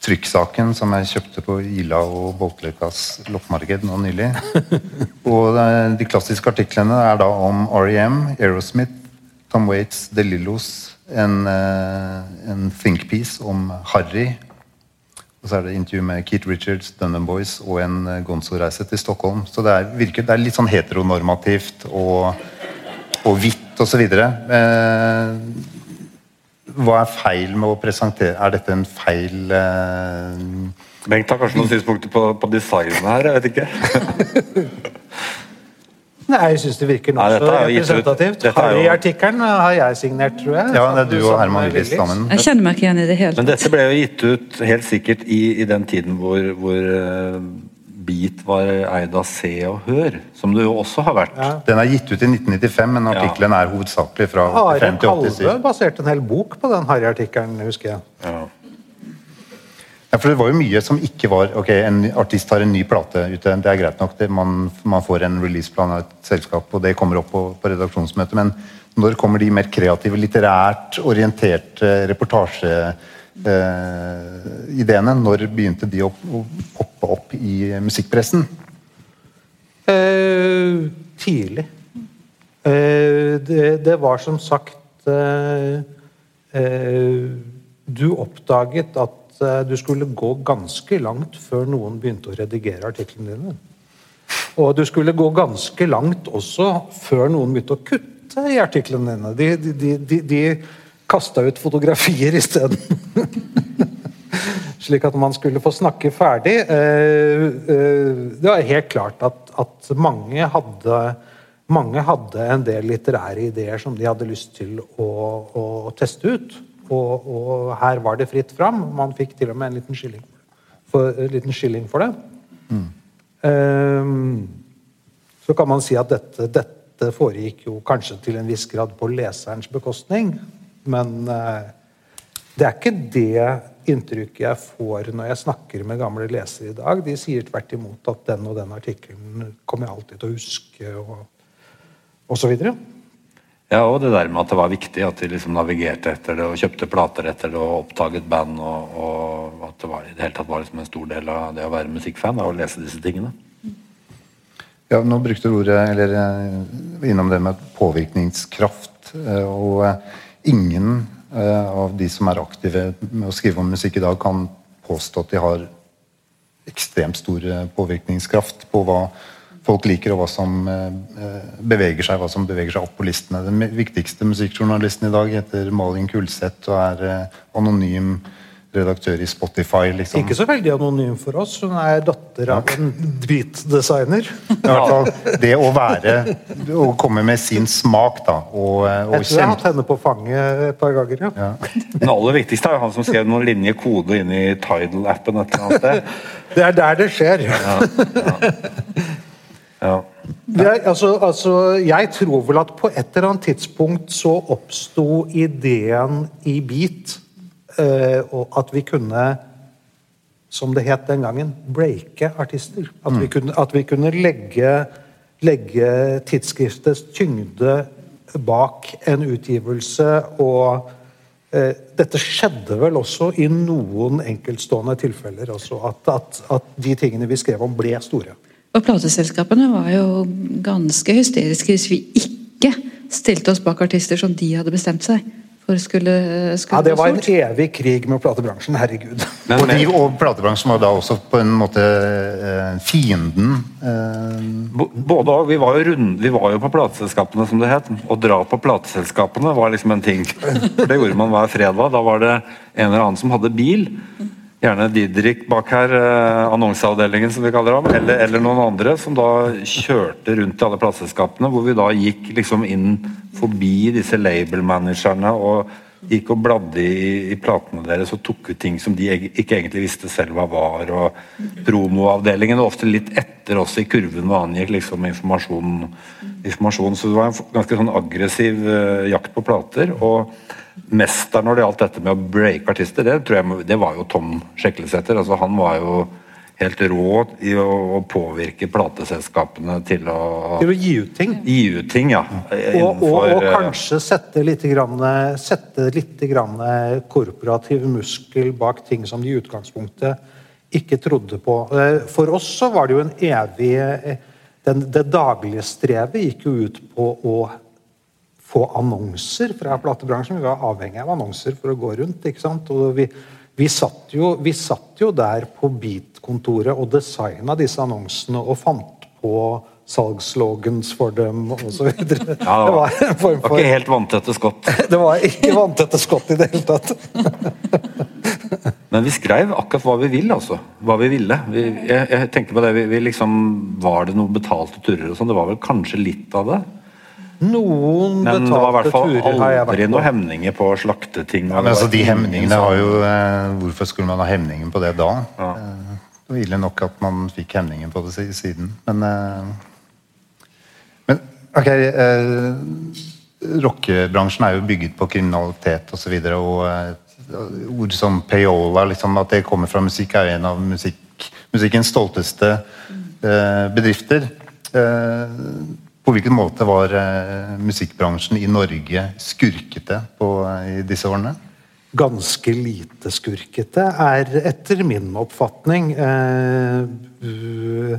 trykksaken som jeg kjøpte på Ila og Boltløykas loppemarked nå nylig. og eh, De klassiske artiklene er da om REM, Aerosmith, Tom Waits, The Lillos, en, eh, en thinkpiece om Harry. Og så er det intervju med Keith Richards, Dunham Boys og en Gonzo-reise til Stockholm. Så det er, virker, det er litt sånn heteronormativt og, og hvitt osv. Eh, hva er feil med å presentere Er dette en feil eh... Bengt har kanskje noen synspunkter på, på designet her? Jeg vet ikke. Nei, jeg syns det virker nokså representativt. Harry-artikkelen har jeg signert, tror jeg. Ja, det er du og Herman Willis. sammen. Jeg kjenner meg ikke igjen i det hele Men dette ble jo gitt ut helt sikkert i, i den tiden hvor, hvor eh, Beat var eid av Se og Hør, som det jo også har vært. Ja. Den er gitt ut i 1995, men artikkelen er hovedsakelig fra Are 85 til 87. Kalvø baserte en hel bok på den Harry-artikkelen, husker jeg. Ja. Ja, for det var jo mye som ikke var Ok, en artist har en ny plate ute, det er greit nok. Det, man, man får en releaseplan av et selskap, og det kommer opp på, på redaksjonsmøtet. Men når kommer de mer kreative, litterært orienterte reportasjeideene? når begynte de å, poppe opp i musikkpressen? Eh, tidlig. Eh, det, det var som sagt eh, eh, Du oppdaget at eh, du skulle gå ganske langt før noen begynte å redigere artiklene dine. Og du skulle gå ganske langt også før noen begynte å kutte i artiklene dine. De, de, de kasta ut fotografier isteden. Slik at man skulle få snakke ferdig. Eh, eh, Det var helt klart at, at mange, hadde, mange hadde en del litterære ideer som de hadde lyst til å, å teste ut. Og, og her var det fritt fram. Man fikk til og med en liten skilling for, en liten skilling for det. Mm. så kan man si at dette, dette foregikk jo kanskje til en viss grad på leserens bekostning. Men eh, det er ikke det inntrykket jeg får når jeg snakker med gamle lesere i dag. De sier tvert imot at den og den artikkelen kommer jeg alltid til å huske, og, og så videre. Ja, og det der med at det var viktig at de liksom navigerte etter det og kjøpte plater etter det og oppdaget band, og, og at det var, i det hele tatt var liksom en stor del av det å være musikkfan, da, å lese disse tingene. Ja, nå brukte du ordet, eller eh, innom det med påvirkningskraft. eh, Og ingen eh, av de som er aktive med å skrive om musikk i dag, kan påstå at de har ekstremt stor eh, påvirkningskraft på hva folk liker, og hva som eh, beveger seg hva som beveger seg opp på listene. Den viktigste musikkjournalisten i dag heter Malin Kulseth og er anonym redaktør i Spotify. liksom. Ikke så veldig anonym for oss. Hun er datter av en beat-designer. Ja, det å være Å komme med sin smak, da. Og, og Jeg tror jeg har hatt henne på fanget et par ganger. ja. ja. Den aller viktigste er han som skrev noen linjer kode inn i Tidal-appen et eller annet sted. Det er der det skjer. Ja. Det er, altså, altså, jeg tror vel at på et eller annet tidspunkt så oppsto ideen i Beat eh, og at vi kunne, som det het den gangen, breake artister. At vi kunne, at vi kunne legge, legge tidsskriftets tyngde bak en utgivelse og eh, dette skjedde vel også i noen enkeltstående tilfeller. Altså at, at, at de tingene vi skrev om, ble store. Og plateselskapene var jo ganske hysteriske hvis vi ikke stilte oss bak artister som de hadde bestemt seg skulle, skulle Ja, Det var en evig krig med platebransjen. Herregud. Men, Og, de, og platebransjen var da også på en måte eh, fienden. Eh, Både og. Vi var, jo rund, vi var jo på plateselskapene, som det het. Å dra på plateselskapene var liksom en ting. For Det gjorde man hver fredag. Da var det en eller annen som hadde bil. Gjerne Didrik bak her, eh, annonseavdelingen som vi kaller ham, eller, eller noen andre som da kjørte rundt i alle plateselskapene, hvor vi da gikk liksom inn forbi disse label-managerne og gikk og bladde i, i platene deres og tok ut ting som de ikke egentlig visste selv hva var. og Promoavdelingen var ofte litt etter oss i kurven hva angikk liksom informasjon, informasjon. Så det var en ganske sånn aggressiv uh, jakt på plater. og Mesteren når det gjaldt dette med å breake artister, det, tror jeg, det var jo Tom Sjeklesæter. Altså, han var jo helt rå i å, å påvirke plateselskapene til å Til å gi ut ting. gi ut ting, ja. Og, og, Innenfor og eh, kanskje sette litt, grann, sette litt grann korporativ muskel bak ting som de i utgangspunktet ikke trodde på. Eh, For oss så var det jo en evig eh, den, Det daglige strevet gikk jo ut på å få annonser fra platebransjen. Vi var avhengig av annonser for å gå rundt. ikke sant? Og vi, vi, satt, jo, vi satt jo der på Beat-kontoret og designa disse annonsene og fant på salgslogans for dem osv. Ja, det det var en form var for ikke helt vanntette skott. Det var ikke vanntette skott i det hele tatt. Men vi skrev akkurat hva vi vil, altså. Hva vi ville. Vi, jeg, jeg tenker på det, vi, vi liksom, Var det noen betalte turer og sånn? Det var vel kanskje litt av det? Noen Men det var i hvert fall turer aldri noen på. hemninger på å slakte ting. Ja, men altså, De hemningene har jo eh, Hvorfor skulle man ha hemningen på det da? Ja. Eh, ille nok at man fikk hemningen på det siden. Men, eh, men ok eh, Rockebransjen er jo bygget på kriminalitet osv. Og, så videre, og eh, ord som payola, liksom, at det kommer fra musikk, er en av musikk, musikkens stolteste eh, bedrifter. Eh, på hvilken måte var eh, musikkbransjen i Norge skurkete på, i disse årene? ganske lite skurkete, er etter min oppfatning eh, uh,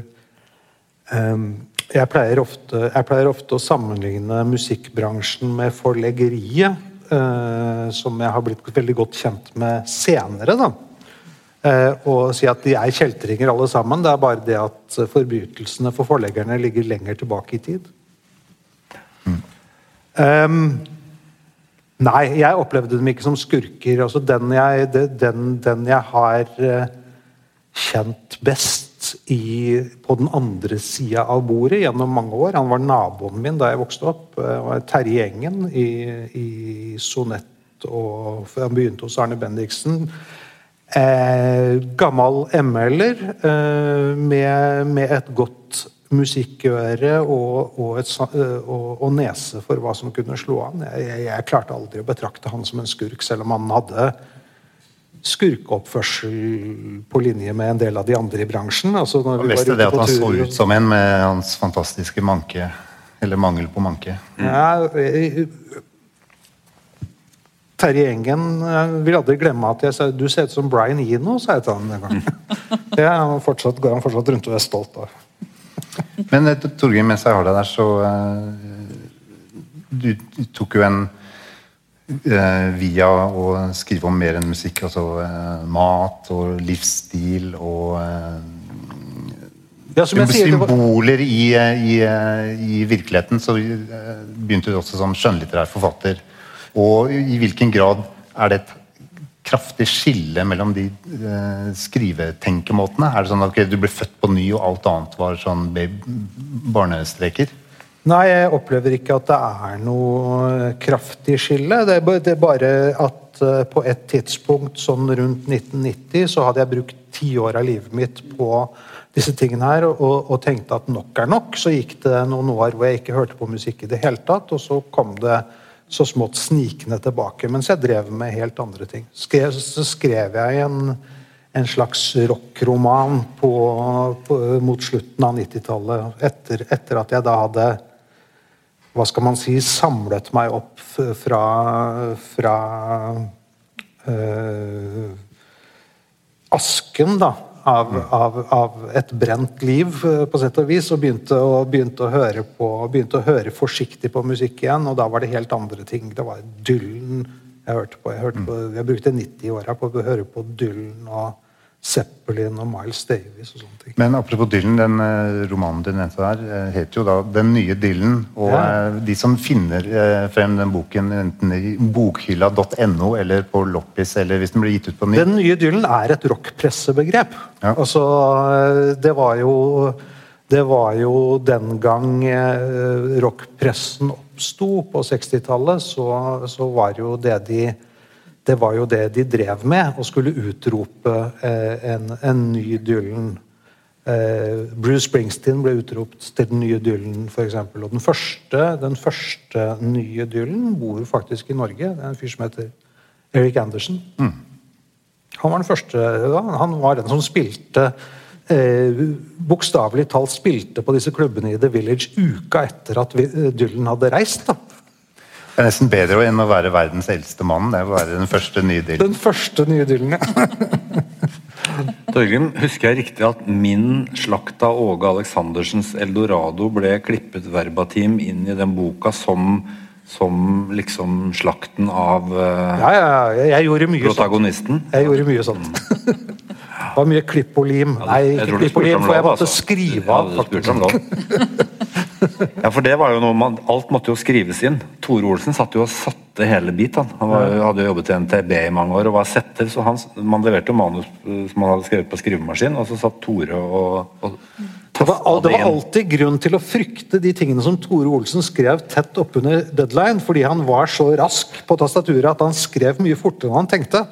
jeg, pleier ofte, jeg pleier ofte å sammenligne musikkbransjen med forleggeriet, eh, som jeg har blitt veldig godt kjent med senere. da. Eh, og si at de er kjeltringer alle sammen. Det er bare det at forbrytelsene for forleggerne ligger lenger tilbake i tid. Em, Nei, jeg opplevde dem ikke som skurker. Altså den, jeg, den, den jeg har eh, kjent best i, på den andre sida av bordet gjennom mange år Han var naboen min da jeg vokste opp. Var Terje Engen i, i Sonett. Og han begynte hos Arne Bendiksen. Eh, gammel ML-er eh, med, med et godt musikkøre og, og, et, og, og nese for hva som kunne slå an. Jeg, jeg, jeg klarte aldri å betrakte han som en skurk, selv om han hadde skurkeoppførsel på linje med en del av de andre i bransjen. Altså, når vi var det at han han så ut som en med hans fantastiske manke. Eller mangel på manke. Ja, eh, Terje Engen vil aldri glemme at jeg sa du ser ut som Brian Eno, sa jeg til han en gang. Det han fortsatt, går han fortsatt rundt og er stolt av. Men eh, Torgeir, mens jeg har deg der, så eh, Du tok jo en eh, Via å skrive om mer enn musikk, altså mat og livsstil og Ja, symboler i, i, i virkeligheten, så begynte du også som skjønnlitterær forfatter. Og i hvilken grad er det et kraftig skille mellom de eh, skrivetenkemåtene? Er det sånn at okay, du ble født på ny, og alt annet var sånn barnestreker? Nei, jeg opplever ikke at det er noe kraftig skille. Det er bare at eh, på et tidspunkt sånn rundt 1990 så hadde jeg brukt ti år av livet mitt på disse tingene her og, og tenkte at nok er nok. Så gikk det noen år hvor jeg ikke hørte på musikk i det hele tatt, og så kom det så smått snikende tilbake. Mens jeg drev med helt andre ting. Skrev, så skrev jeg en, en slags rockroman mot slutten av 90-tallet, etter, etter at jeg da hadde hva skal man si, samlet meg opp fra, fra øh, asken da, av, av, av et brent liv, eh, på sett og vis, og begynte å, begynte, å på, begynte å høre forsiktig på musikk igjen. Og da var det helt andre ting. Det var Dylan jeg hørte på. Jeg, hørte på, jeg brukte 90-åra på å høre på Dylan og Zeppelin og Miles Davis og sånne ting. Men apropos Dylan, den eh, romanen du nevnte der, eh, heter jo da 'Den nye Dylan'. Og Ja. eh, de som finner frem den boken enten i bokhylla.no eller på Loppis, eller hvis den blir gitt ut på nytt Den nye Dylan er et rockpressebegrep. Ja. Altså, det var jo det var jo den gang rockpressen oppsto på 60-tallet, så, så var jo det de det var jo det de drev med, å skulle utrope eh, en, en ny Dylan. Eh, Bruce Springsteen ble utropt til den nye Dylan, f.eks. Og den første, den første nye Dylan bor faktisk i Norge. Det er en fyr som heter Eric Anderson. Han var den første, ja, han var den som spilte eh, bokstavelig talt spilte på disse klubbene i The Village uka etter at eh, Dylan hadde reist. da. Det er nesten bedre enn å være verdens eldste mann. Det er å være den første nye dillen. Den første nye dillen, ja. Torgrim, husker jeg riktig at min slakt av Åge Aleksandersens Eldorado ble klippet verbatim inn i den boka som, som liksom slakten av uh, Ja, ja, ja. Jeg gjorde mye sånt. protagonisten? Jeg gjorde mye sånt. Det var mye klipp og lim. Nei, ikke klipp og lim, for jeg måtte altså. skrive Ja, av. du spurte om lov. Ja, for det var jo noe man, Alt måtte jo skrives inn. Tore Olsen satt jo og satte hele bit. Han, han var, hadde jo jobbet i NTB i mange år og var setter, så han, man leverte jo manus eh, som han hadde skrevet på skrivemaskin, og så satt Tore og, og Det var, det var alltid grunn til å frykte de tingene som Tore Olsen skrev tett oppunder deadline, fordi han var så rask på tastaturet at han skrev mye fortere enn han tenkte.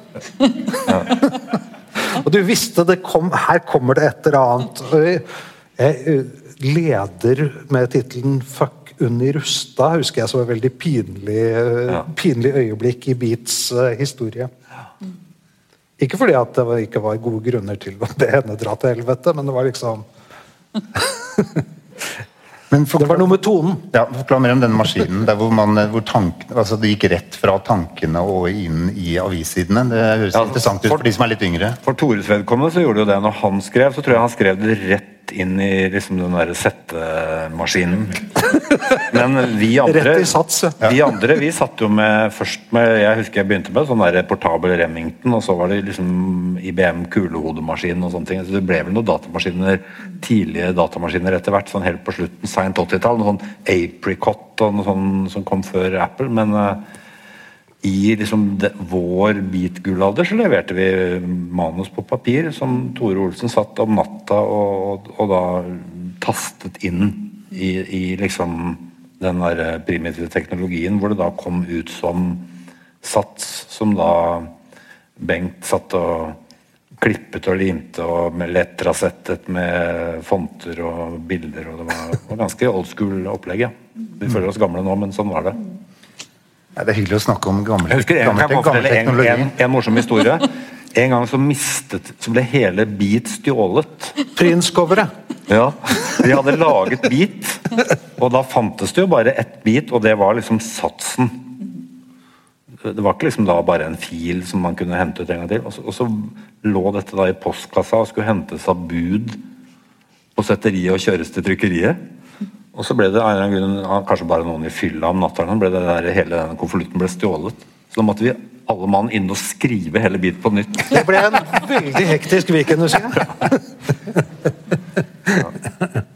og du visste det kom, her kommer det et eller annet. Jeg, jeg leder med tittelen 'Fuck Unni Rustad', husker jeg som et veldig pinlig, Ja. pinlig øyeblikk i Beats eh, historie. Ikke fordi at det var, ikke var gode grunner til å be henne dra til helvete, men det var liksom Men Det var noe med tonen. Ja, Forklar mer om denne maskinen. Der hvor, man, hvor tanken, altså det gikk rett fra tankene og inn i avissidene. Det høres Ja, interessant ut for- for de som er litt yngre. For Tores vedkommende så gjorde det jo det når han skrev, så tror jeg han skrev det rett inn i liksom den derre settemaskinen. Men vi andre Rett sats, ja. Vi andre vi satt jo med først med Jeg husker jeg begynte med sånn der portabel Remington, og så var det liksom IBM kulehodemaskin og sånne ting. Så det ble vel noen datamaskiner, tidlige datamaskiner etter hvert, sånn helt på slutten, seint 80-tall. Noe sånn Apricot og noe sånt som kom før Apple. men eh, i liksom det, vår beat-gullalder så leverte vi manus på papir som Tore Olsen satt om natta og, og, og da tastet inn i, i liksom den der primitive teknologien hvor det da kom ut som sats som da Bengt satt og klippet og limte og lettrasettet med fonter og bilder og det var, var ganske old school opplegg, ja. Vi føler oss gamle nå, men sånn var det. Ja, det er hyggelig å snakke om gammel, Jeg husker en, gammel, kan jeg gammel fortelle en, en, en morsom historie. En gang så mistet Så ble hele Beat stjålet. Prince-coveret. Ja, De hadde laget Beat, og da fantes det jo bare ett Beat, og det var liksom satsen. Det var ikke liksom da bare en fil som man kunne hente ut en gang til. Og så, og så lå dette da i postkassa og skulle hentes av bud på setteriet og kjøres til trykkeriet. Og så ble det av en eller annen grunn, kanskje bare noen i fylla om natta, ble det der, hele denne konvolutten ble stjålet. Så da måtte vi alle mann inn og skrive hele bit på nytt. Det ble en veldig hektisk weekend, husker jeg.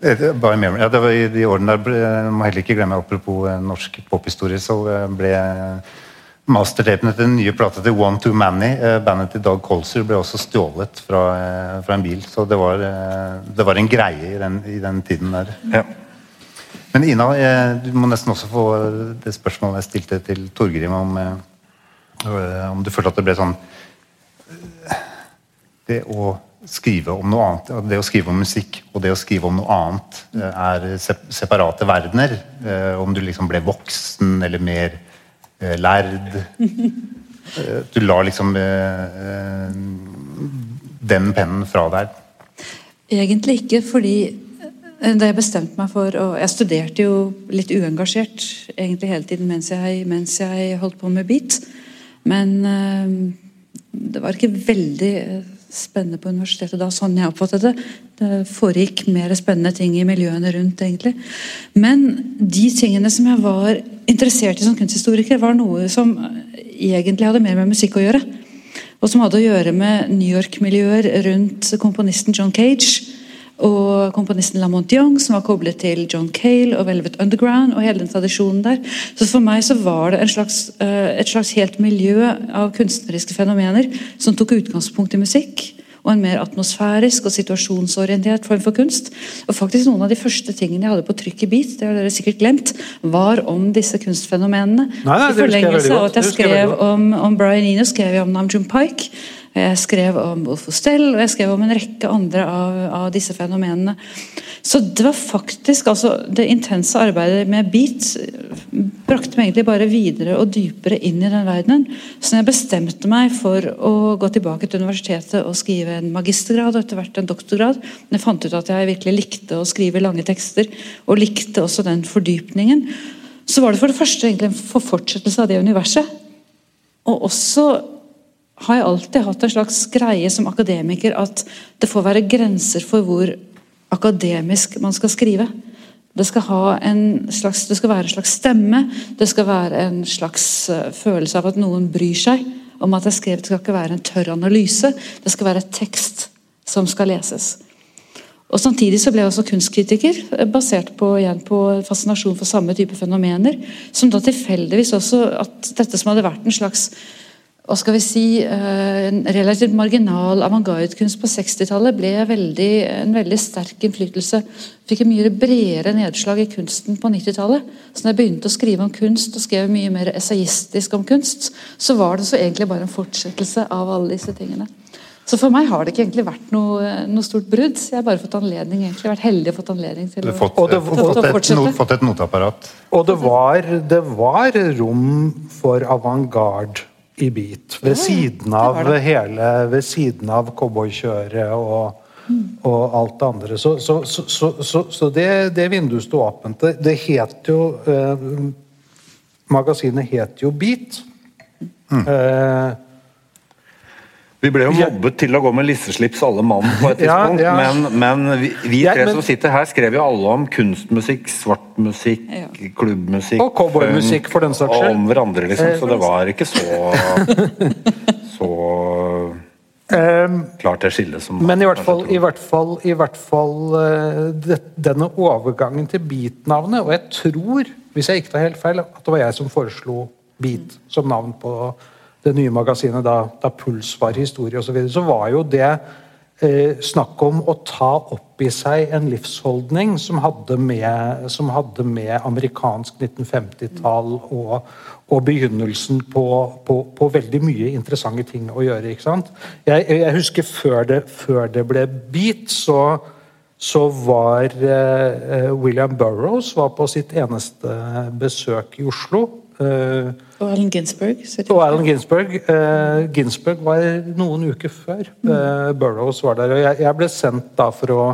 Er Bare memory. Ja, det var I de årene der ble, må heller ikke glemme, apropos eh, norsk pophistorie, så eh, ble mastertapene til den nye plata til One Too Many, eh, bandet til Dag Colser, ble også stjålet fra, fra en bil. Så det var, det var en greie i den, i den tiden der. Ja. Men Ina, eh, du må nesten også få det spørsmålet jeg stilte til Torgrim om eh, øh, om du følte at det ble sånn Det å skrive om noe annet, det å skrive om musikk og det å skrive om noe annet er separate verdener. Eh, Om du liksom ble voksen eller mer lærd. Eh, Du lar liksom den pennen fra deg. Egentlig ikke, fordi eh, da jeg bestemte meg for å Jeg studerte jo litt uengasjert egentlig hele tiden mens jeg, mens jeg holdt på med beat. Men eh, det var ikke veldig eh, spennende på universitetet da, sånn jeg oppfattet det. Det foregikk mer spennende ting i miljøene rundt, egentlig. Men de tingene som jeg var interessert i som kunsthistoriker, var noe som egentlig hadde mer med musikk å gjøre. Og som hadde å gjøre med New York-miljøer rundt komponisten John Cage og komponisten Lamont Young, som var koblet til John Cale og Velvet Underground og hele den tradisjonen der. Så for meg så var det en slags, eh, et slags helt miljø av kunstneriske fenomener som tok utgangspunkt i musikk. Og en mer atmosfærisk og situasjonsorientert form for kunst. Og faktisk Noen av de første tingene jeg hadde på trykk i Beat, det har dere sikkert glemt, var om disse kunstfenomenene. Nei, nei, I forlengelse av at jeg skrev om, om Brian Eno skrev jeg om Namjoon Pike. Jeg skrev om Wolf Ostell, og jeg skrev om en rekke andre av, av disse fenomenene. Så det var faktisk altså Det intense arbeidet med beat brakte meg egentlig bare videre og dypere inn i den verdenen. Så jeg bestemte meg for å gå tilbake til universitetet og skrive en magistergrad og etter hvert en doktorgrad, men jeg fant ut at jeg virkelig likte å skrive lange tekster, og likte også den fordypningen, så var det for det første egentlig en fortsettelse av det universet. Og også har jeg alltid hatt en slags greie som akademiker at det får være grenser for hvor akademisk man skal skrive. Det skal, slags, det skal, være en slags stemme, det skal være en slags uh, følelse av at noen bryr seg om at jeg skrev. Det skal ikke være en tørr analyse, det skal være et tekst som skal leses. Og Samtidig så ble jeg også kunstkritiker, eh, basert på, igjen på fascinasjon for samme type fenomener. Som da tilfeldigvis også at dette som hadde vært en slags hva skal vi si, eh, en relativt marginal avantgarde-kunst på 60-tallet ble veldig, en veldig sterk innflytelse. Fikk en mye bredere nedslag i kunsten på 90-tallet. Så når jeg begynte å skrive om kunst og skrev mye mer essayistisk om kunst, så var det så egentlig bare en fortsettelse av alle disse tingene. Så for meg har det ikke egentlig vært noe, noe stort brudd. Jeg har bare fått anledning, egentlig vært heldig og fått anledning til å, fått, det, fått, fått, et, fått et noteapparat. Og det var, det var rom for avantgarde i bit. Ved siden av det det. hele Ved siden av cowboykjøret og, mm. og alt det andre. Så, så, så, så det, det, vinduet sto åpent. Det, det het jo eh, Magasinet het jo Beat. Mm. Eh, vi ble jo mobbet til å gå med lisseslips alle mann på et tidspunkt, ja, ja. men, men, vi, vi tre ja, men, som sitter her, skrev jo alle om kunstmusikk, svartmusikk, klubbmusikk Og cowboymusikk, for den saks skyld. Om hverandre, liksom. Så det var ikke så så um, klart det skillet som Men i hvert fall, i hvert fall, i hvert fall uh, det, denne overgangen til beat-navnet, og jeg tror, hvis jeg ikke tar helt feil, at det var jeg som foreslo beat som navn på det nye magasinet da, da Puls var historie osv., så, videre, så var jo det eh, snakk om å ta opp i seg en livsholdning som hadde med, som hadde med amerikansk 1950-tall og, og, begynnelsen på, på, på, veldig mye interessante ting å gjøre. ikke sant? Jeg, jeg husker før det, før det, ble Beat, så, så var eh, William Burroughs var på sitt eneste besøk i Oslo. Eh, og Allen Ginsberg. Og Allen Ginsberg. Uh, Ginsberg var noen uker før uh, Burroughs var der. og jeg, ble sendt da for å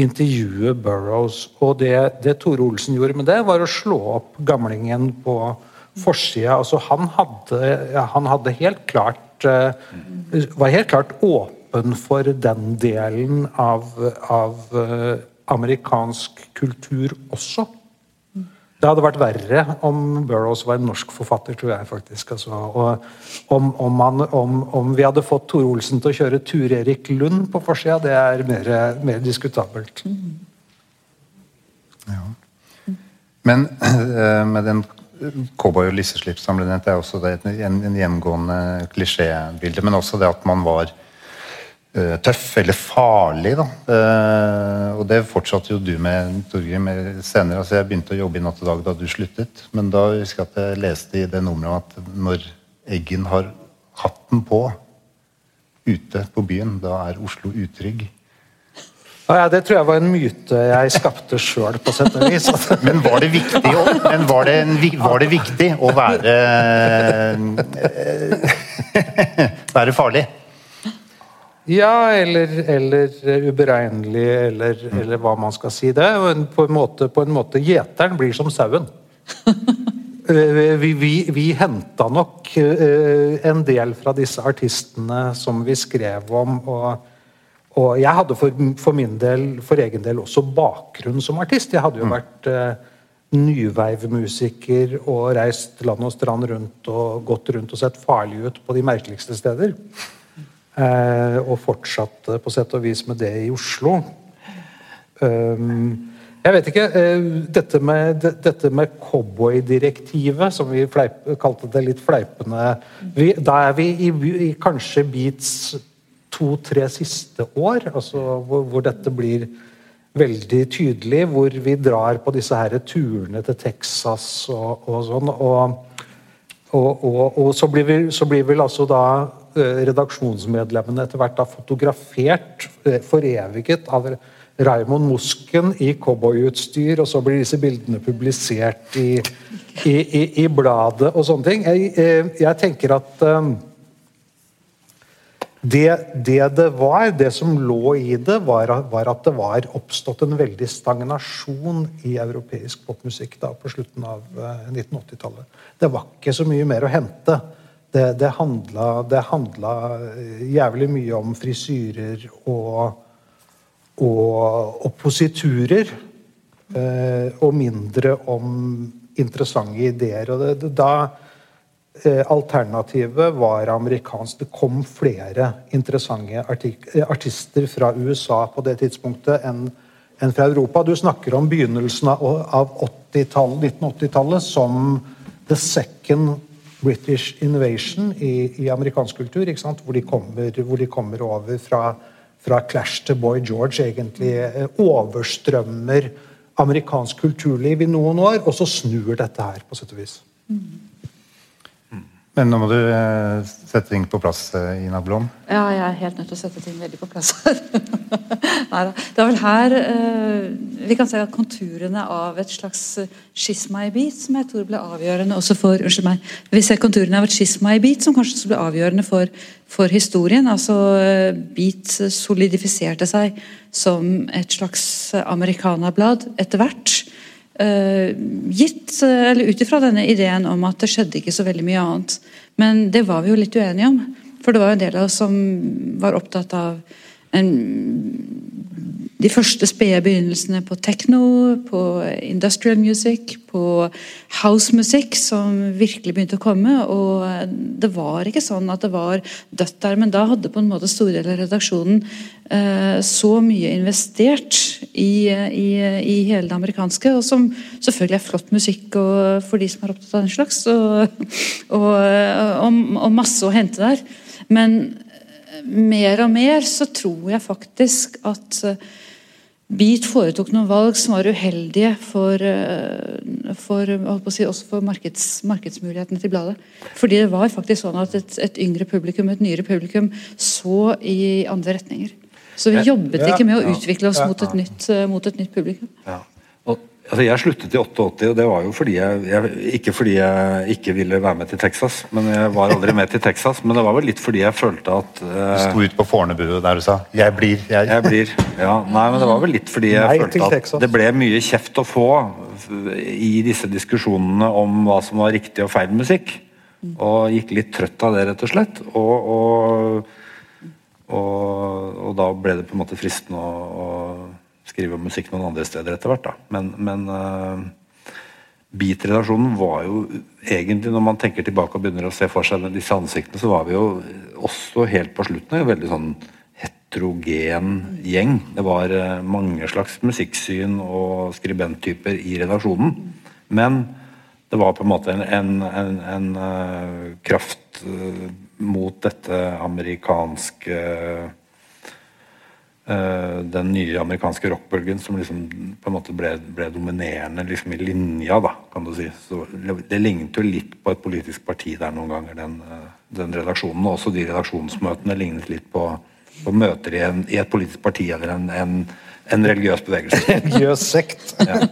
intervjue Burroughs. Og det, det, Tore Olsen gjorde med det, var å slå opp gamlingen på forsida. Altså, han, hadde, han hadde helt klart Var helt klart åpen for den delen av, av amerikansk kultur også. Det hadde vært verre om Burroughs var en norsk forfatter, tror jeg faktisk. Altså, om, om, han, om, om, vi hadde fått Tore Olsen til å kjøre Tur-Erik Lund på forsida, det er mer, mer diskutabelt. Ja. Men uh, med den cowboy- og lisseslippsamlenhet er også det en, en gjengående klisjébilde. Men også det at man var tøff eller farlig. Da. Uh, og det fortsatte jo du med Torgrim, senere. Altså, jeg begynte å jobbe i Natt og Dag da du sluttet. Men da husker jeg at jeg leste i det nummeret at når Eggen har hatten på ute på byen, da er Oslo utrygg. Ja, Det tror jeg var en myte jeg skapte sjøl, på sett og vis. Men var det viktig men var det, var det viktig å være være farlig? Ja, eller, eller uberegnelig, eller, mm. eller, hva man skal si. det. På en måte, på en måte Gjeteren blir som sauen. vi, vi, vi henta nok eh, en del fra disse artistene som vi skrev om. og, og jeg hadde for, for, min del, for egen del også bakgrunn som artist. Jeg hadde jo mm. vært uh, nyveivmusiker og reist land og strand rundt og gått rundt og sett farlig ut på de merkeligste steder. Eh, og fortsatte på sett og vis med det i Oslo. Um, jeg vet ikke eh, Dette med, dette med cowboydirektivet, som vi fleip, kalte det litt fleipende vi, Da er vi i, i kanskje Beats to-tre siste år, altså hvor, hvor, dette blir veldig tydelig. Hvor vi drar på disse her turene til Texas og, og sånn. Og, og, og så, blir vi, så blir vel altså da redaksjonsmedlemmene etter hvert har fotografert, eh, foreviget av Raymond Musken i cowboyutstyr, og så blir disse bildene publisert i, i, i, i bladet og sånne ting. Jeg, eh, jeg tenker at det, det, det var, det som lå i det, var, var, at det var oppstått en veldig stagnasjon i europeisk popmusikk da, på slutten av uh, 1980-tallet. Det var ikke så mye mer å hente. Det, det, handla, det handla jævlig mye om frisyrer og og oppositurer. Eh, og mindre om interessante ideer. og det, da eh, Alternativet var amerikansk. Det kom flere interessante eh, artister fra USA på det tidspunktet enn enn fra Europa. Du snakker om begynnelsen av 1980-tallet som the second British innovation i, i amerikansk kultur. Hvor de, kommer, hvor, de kommer, over fra fra Clash til Boy George egentlig eh, overstrømmer amerikansk kulturliv i noen år, og så snur dette her, på sett og vis. Mm. Men nå må du eh, sette ting på plass, eh, Ina Blom. Ja, jeg er helt nødt til å sette ting veldig på plass her. Neida. Det er vel her eh, vi kan se konturene av et slags skisma i bit som jeg tror ble avgjørende også for Unnskyld meg. Vi ser konturene av et skisma i bit som kanskje ble avgjørende for, for historien. altså Beat solidifiserte seg som et slags amerikanablad etter hvert. Uh, gitt, eller ut ifra denne ideen om at det skjedde ikke så veldig mye annet. Men det var vi jo litt uenige om. For det var jo en del av oss som var opptatt av de første spede begynnelsene på techno, på industrial music, på housemusikk som virkelig begynte å komme. Og det var ikke sånn at det var dødt der, men da hadde på en måte store deler av redaksjonen eh, så mye investert i, i, i, hele det amerikanske. Og som selvfølgelig er flott musikk for de som er opptatt av den slags. Og, og, og, og masse å hente der. Men mer og mer så tror jeg faktisk at eh, Beat foretok noen valg som var uheldige for, eh, for, si, også for markeds, markedsmulighetene til bladet. Fordi det var faktisk sånn at et, et yngre publikum, et nyere publikum, så i andre retninger. Så vi jobbet ikke med å utvikle oss mot et nytt, eh, mot et nytt publikum. Ja. Altså jeg sluttet i 88, og det var jo fordi jeg, jeg, Ikke fordi jeg ikke ville være med til Texas, men jeg var aldri med til Texas. Men det var vel litt fordi jeg følte at uh, Du sto ut på Fornebu der du sa 'jeg blir'. Jeg. jeg blir, ja. Nei, men det var vel litt fordi jeg Nei, følte at det ble mye kjeft å få i disse diskusjonene om hva som var riktig og feil musikk. Og gikk litt trøtt av det, rett og slett. og, og og, og, da ble det på en måte fristende å, skrive musikk noen andre steder etter hvert. da. Men, men uh, Beat-redaksjonen var jo egentlig, når man tenker tilbake og begynner å se for seg disse ansiktene, så var vi jo også helt på slutten en veldig sånn heterogen gjeng. Det var uh, mange slags musikksyn og skribenttyper i redaksjonen. Men det var på en måte en, en, en, en uh, kraft mot dette amerikanske Den nye amerikanske rockbølgen som liksom på en måte ble, ble dominerende liksom i linja, da, kan du si. Så det lignet jo litt på et politisk parti der noen ganger, den, uh, den redaksjonen. Og også de redaksjonsmøtene lignet litt på, på møter i, en, i, et politisk parti eller en, en, en religiøs bevegelse. Religiøs sekt. ja.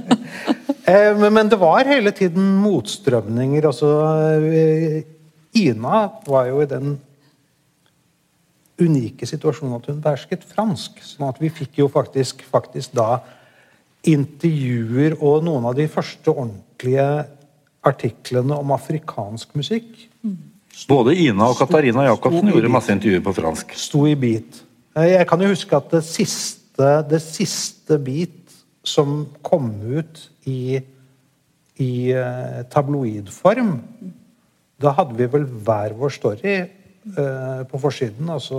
Eh, men det var hele tiden motstrømninger. altså Ina var jo i den unike situasjonen at hun behersket fransk. sånn at vi fikk jo faktisk, faktisk da intervjuer og noen av de første ordentlige artiklene om afrikansk musikk. Både Ina og Katarina Jacobsen gjorde masse intervjuer på fransk. Sto i beat. Jeg kan jo huske at det siste, det siste beat som kom ut i, i uh, tabloidform da hadde vi vel hver vår story eh, på forsiden. Altså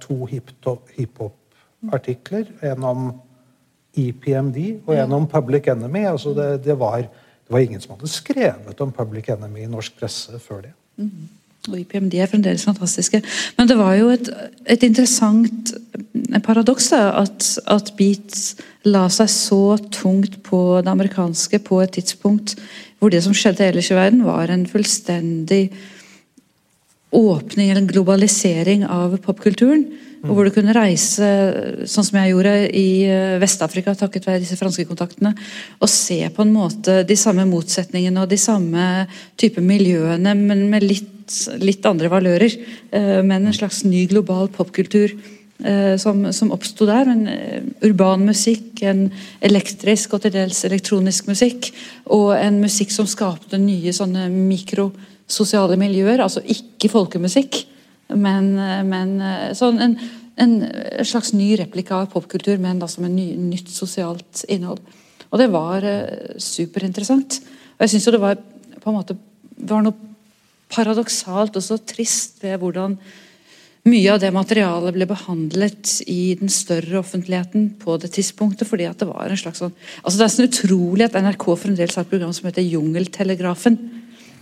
to hiphop-artikler. En om EPMD og en om Public Enemy. Altså det, det, var, det, var, ingen som hadde skrevet om Public Enemy i norsk presse før det. Mm. Og IPMD er fremdeles fantastiske. Men det var jo et, et interessant paradoks at, at Beat la seg så tungt på det amerikanske på et tidspunkt hvor det som skjedde ellers i verden, var en fullstendig åpning eller globalisering av popkulturen. Og hvor du kunne reise, sånn som jeg gjorde, i eh, Vest-Afrika takket være disse franske kontaktene, og se på en måte de samme motsetningene og de samme type miljøene, men med litt, litt andre valører. Eh, men en slags ny global popkultur eh, som, som oppsto der. En urban musikk, en elektrisk og til dels elektronisk musikk. Og en musikk som skapte nye sånne mikrososiale miljøer. Altså ikke folkemusikk, men, men sånn en, en, slags ny replika av popkultur, men da som en ny, nytt sosialt innhold. Og det var uh, superinteressant. Og jeg syns jo det var på en måte det var noe paradoksalt og så trist ved hvordan mye av det materialet ble behandlet i den større offentligheten på det tidspunktet. fordi at det var en slags sånn, altså Det er sånn utrolig at NRK fremdeles har et program som heter Jungeltelegrafen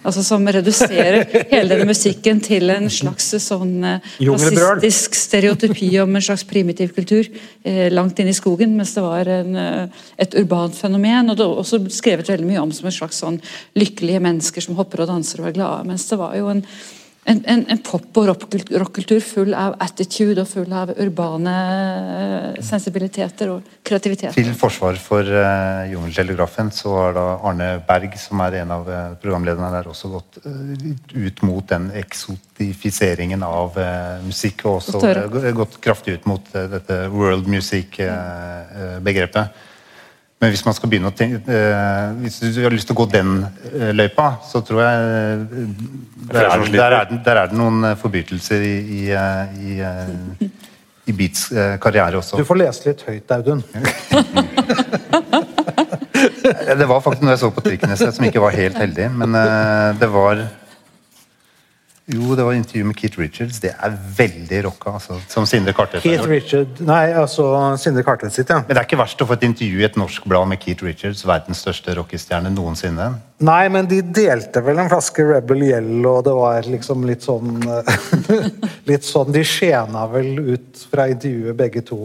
Altså Som reduserer hele denne musikken til en slags sånn eh, rasistisk stereotypi om en slags primitiv kultur eh, langt inn i skogen, mens det var en, eh, et urbant fenomen. Og det er også skrevet veldig mye om som en slags sånn lykkelige mennesker som hopper og danser og er glade. Mens det var jo en en, en, en pop- og rockkultur full av attitude og full av urbane eh, sensibiliteter og kreativitet. Til forsvar for uh, Jungeltelegrafen så har da Arne Berg, som er en av uh, programlederne der, også gått uh, ut mot den eksotifiseringen av uh, musikk, og også uh, gått kraftig ut mot dette world music-begrepet. Men hvis man skal begynne å tenke, eh, hvis du har lyst til å gå den eh, løypa, så tror jeg eh, Der er, der er, det, der er det noen forbrytelser i, i, i, i Beats karriere også. Du får lese litt høyt, Audun. det var faktisk noe jeg så på trikken som ikke var helt heldig, men det var jo, det var intervju med Keith Richards. Det er veldig rocka. Altså, som Sindre Kartvedt Keith Richard, Nei, altså Sindre Kartvedt sitt, ja. Men det er ikke verst å få et intervju i et norsk blad med Keith Richards, verdens største rockestjerne noensinne. Nei, men de delte vel en flaske Rebel Yell, og det var liksom litt sånn Litt sånn De skjena vel ut fra intervjuet, begge to.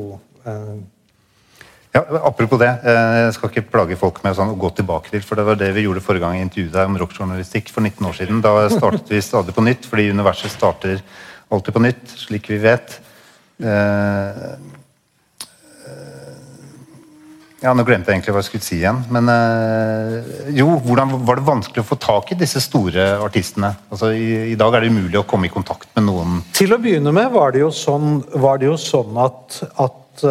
Ja, Apropos det, eh, jeg skal ikke plage folk med sånn, å gå tilbake til, for det var det vi gjorde forrige gang i intervjuet deg om rockjournalistikk for 19 år siden. Da startet vi stadig på nytt, fordi universet starter alltid på nytt, slik vi vet. Eh, eh, ja, Nå glemte jeg egentlig hva jeg skulle si igjen. Men jo, hvordan var det vanskelig å få tak i disse store artistene? Altså, i, i, dag er det umulig å komme i kontakt med noen Til å begynne med var det jo sånn, det jo sånn at, at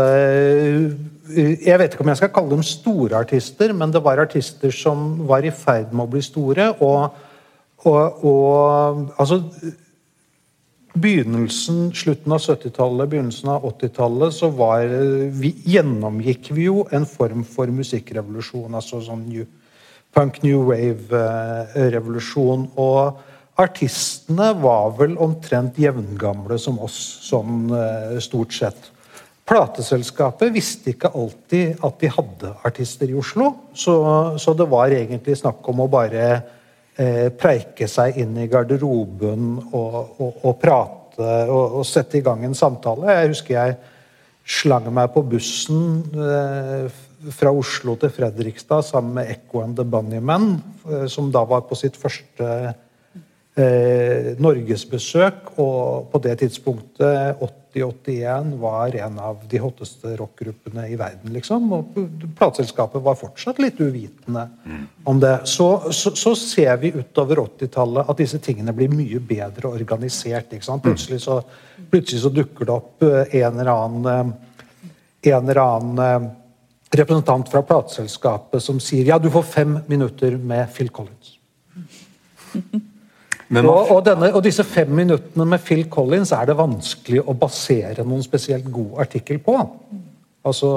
jeg vet ikke om jeg skal kalle dem store artister, men det var artister som var i ferd med å bli store. Og, og, og altså Begynnelsen, slutten av 70-tallet, begynnelsen av 80-tallet, så var, vi, gjennomgikk vi jo en form for musikkrevolusjon. Altså sånn new, punk new wave-revolusjon. og artistene var vel omtrent jevngamle som oss, sånn stort sett. Plateselskapet visste ikke alltid at de hadde artister i Oslo, så, så det var egentlig snakk om å bare eh, preike seg inn i garderoben og, og, og prate og, og, sette i gang en samtale. Jeg husker jeg slang meg på bussen eh, fra Oslo til Fredrikstad sammen med Echo and the Bunnymen, eh, som da var på sitt første eh, norgesbesøk, og på det tidspunktet 80-81 var en av de hotteste rockgruppene i verden. liksom, og Plateselskapet var fortsatt litt uvitende om det. Så, så, så ser vi utover 80-tallet at disse tingene blir mye bedre organisert. ikke sant? Plutselig så, plutselig så dukker det opp en eller annen, en eller annen representant fra plateselskapet som sier ja, du får fem minutter med Phil Collins. Og, og, denne, og, disse fem minuttene med Phil Collins er det vanskelig å basere noen spesielt god artikkel på. Altså,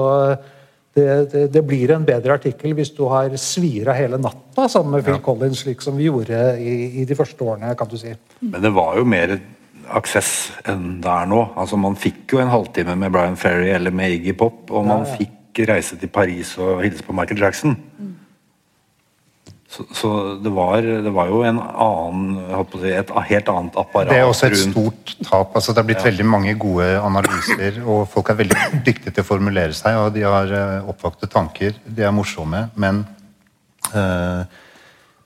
det, det, det blir en bedre artikkel hvis du har svira hele natta sammen med Phil ja. Collins, slik som vi gjorde i, i, de første årene. kan du si. Men det var jo mer aksess enn det er nå. Altså, man fikk jo en halvtime med Brian Ferry eller med Iggy Pop, og man ja, ja. fikk reise til Paris og hilse på Michael Jackson. Mm. Så, så det, var, det, var, jo en annen, si, et helt annet apparat. Det er også et stort tap. altså Det er blitt ja. veldig mange gode analyser, og folk er veldig dyktige til å formulere seg. og De har uh, oppvakte tanker, de er morsomme, men uh,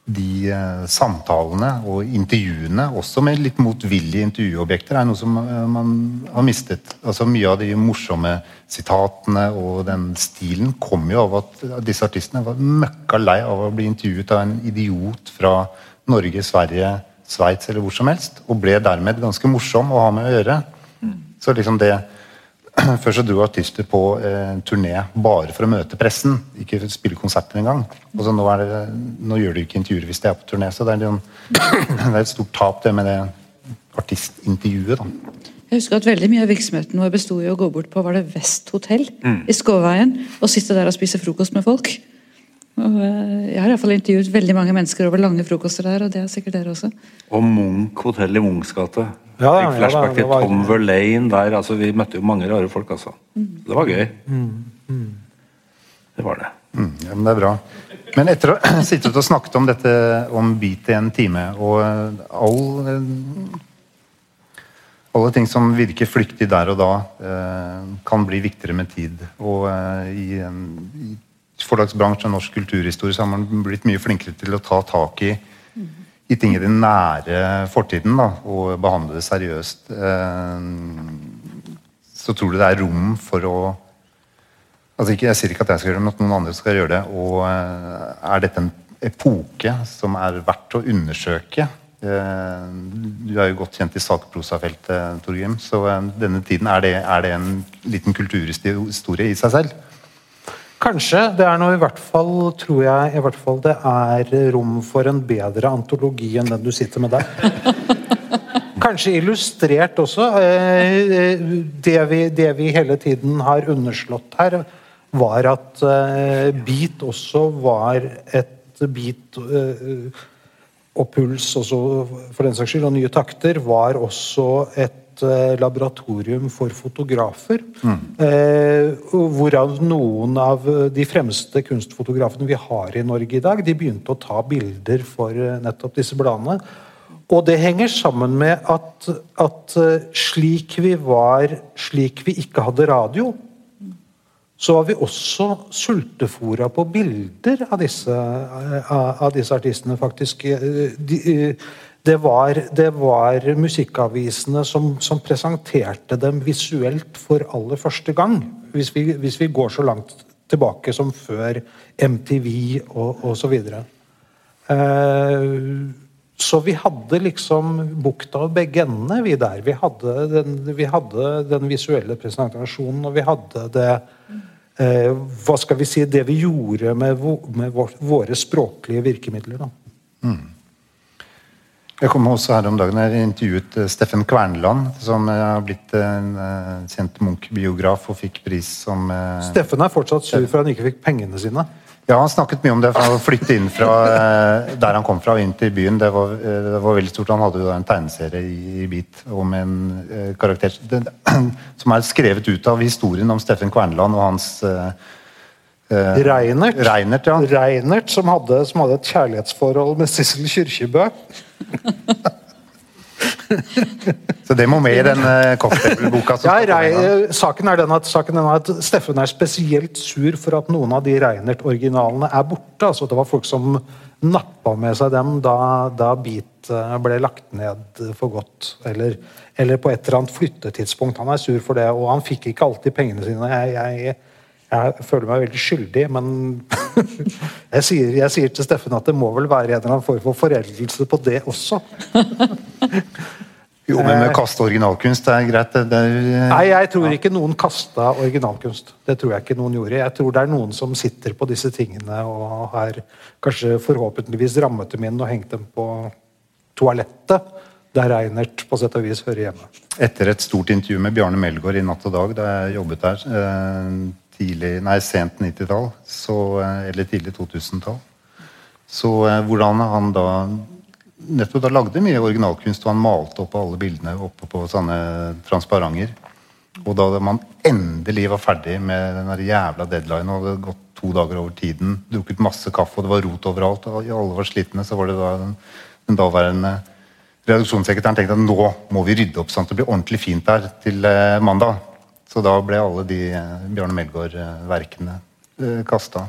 de eh, samtalene og intervjuene, også med litt motvillige intervjuobjekter, er noe som eh, man har mistet. Altså Mye av de morsomme sitatene og den stilen kom jo av at disse artistene var møkka lei av å bli intervjuet av en idiot fra Norge, Sverige, Sveits eller hvor som helst, og ble dermed ganske morsom å ha med å gjøre. Så liksom det Før så dro artister på eh, turné bare for å møte pressen, ikke spille konserter engang. Altså, nå, er det, nå gjør du ikke intervjuer hvis de er på turné, så det er, liksom, det er et stort tap det med det artistintervjuet. da. Jeg husker at veldig Mye av virksomheten vår besto i å gå bort på var det Vest hotell i Skåveien og sitte der og spise frokost med folk. Og eh, jeg har i hvert fall intervjuet veldig mange mennesker over lange frokoster der, og det er sikkert dere også. Og Munch hotell i Munchs gate. Ja, ja, flashback ja, til var- Tom Verlaine der. altså Vi møtte jo mange rare folk, altså. Det var gøy. Det var det. Mm, ja, men det er bra. Men etter å ha sittet og snakket om dette om bit i en time, og eh, all eh, alle ting som virker flyktig der og da, eh, kan bli viktigere med tid. Og eh, i, en, i forlagsbransjen og norsk kulturhistorie så har man blitt mye flinkere til å ta tak i i ting i den nære fortiden da, og behandle det seriøst. Eh, så tror du det er rom for å Altså ikke, jeg sier ikke at jeg skal gjøre det, men at noen andre skal gjøre det. Og eh, er dette en epoke som er verdt å undersøke? Eh, du er jo godt kjent i sakprosafeltet, Torgrim. Så denne tiden, er det, er det en liten kulturhistorie i seg selv? Kanskje. Det er noe i hvert fall, tror jeg, i hvert fall det er rom for en bedre antologi enn den du sitter med der. Kanskje illustrert også. Eh, Det vi, det vi hele tiden har underslått her, var at eh, beat også var et beat eh, og puls også, for den saks skyld, og nye takter, var også et eh, laboratorium for fotografer. Eh, hvorav noen av de fremste kunstfotografene vi har i Norge i dag, de begynte å ta bilder for eh, nettopp disse bladene. Og det henger sammen med at, at eh, slik vi var Slik vi ikke hadde radio, så var vi også sultefora på bilder av disse, av, disse artistene, faktisk. De, det, var, det var musikkavisene som, som presenterte dem visuelt for aller første gang. Hvis vi, hvis vi går så langt tilbake som før MTV og, osv. så. Eh, så vi hadde liksom bukta av begge endene, vi der. Vi hadde den, vi hadde den visuelle presentasjonen, og vi hadde det eh, Hva skal vi si Det vi gjorde med, med vår, våre språklige virkemidler. da. Jeg kom også her om dagen jeg intervjuet eh, Steffen Kverneland, som eh, har blitt en eh, kjent Munch-biograf og fikk pris som Steffen er fortsatt sur for han ikke fikk pengene sine. Ja, han snakket mye om det. for Å flytte inn fra der han kom fra og inn til byen. Det var, det var veldig stort. Han hadde jo da en tegneserie i, Beat om en karakter som er skrevet ut av historien om Steffen Kverneland og hans eh, eh, Reinert. Reinert, ja. Reinert som hadde, som hadde et kjærlighetsforhold med Sissel Kyrkjebø. Så det må med i den eh, cocktailboka. Ja, gang. saken, er den at, saken er at Steffen er spesielt sur for at noen av de Reinert-originalene er borte. altså Det var folk som nappa med seg dem da, da Beat eh, ble lagt ned for godt. Eller, eller på et eller annet flyttetidspunkt. Han er sur for det, og han fikk ikke alltid pengene sine. Jeg, jeg, jeg føler meg veldig skyldig, men jeg, sier, jeg sier til Steffen at det må vel være en eller annen form for foreldelse på det også. Jo, men med å kaste originalkunst det er greit. Det, er, Nei, jeg tror ikke noen kasta originalkunst. Det tror jeg ikke noen gjorde. Jeg tror det er noen som sitter på disse tingene og har kanskje forhåpentligvis rammet dem inn og hengt dem på toalettet, der Reinert på sett og vis hører hjemme. Etter et stort intervju med Bjarne Melgaard i Natt og Dag, da jeg jobbet der eh, tidlig, nei, sent 90-tall, eh, eller tidlig 2000-tall, så eh, hvordan han da nettopp da lagde mye originalkunst, og han malte opp alle bildene oppe på sånne transparenter. Og da man endelig var ferdig med den jævla deadline, og det hadde gått to dager over tiden, drukket masse kaffe, og det var rot overalt, og alle var slitne, så var det da den, den daværende redaksjonssekretæren tenkte at nå må vi rydde opp sånn at det blir ordentlig fint der til eh, mandag. Så da ble alle de eh, Bjarne Melgaard-verkene eh, kasta.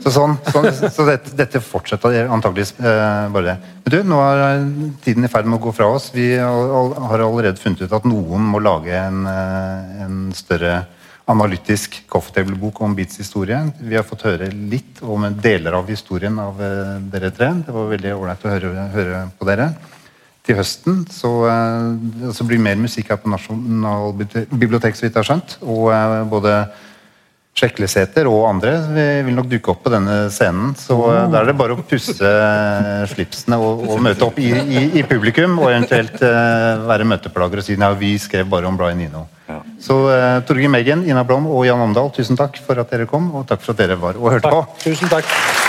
Så sånn, sånn så dette, dette fortsetter antakeligvis eh, bare det. Men du, nå er tiden i ferd med å gå fra oss. Vi har allerede funnet ut at noen må lage en, eh, en større analytisk coffeetable-bok om Beats historie. Vi har fått høre litt om deler av historien av eh, dere tre. Det var veldig ålreit å høre, høre, på dere. Til høsten så, eh, så blir mer musikk her på Nasjonalbiblioteket, så vidt jeg har skjønt. Og eh, både Sjeklesæter og andre vil nok dukke opp på denne scenen. Så oh. da er det bare å pusse slipsene og, og møte opp i, i, i, publikum. Og eventuelt uh, være møteplager og si at vi skrev bare om Brian Eno. Ja. Så uh, Torgeir Meggen, Ina Blom og Jan Omdal, tusen takk for at dere kom, og takk for at dere var og hørte takk. på. Tusen takk.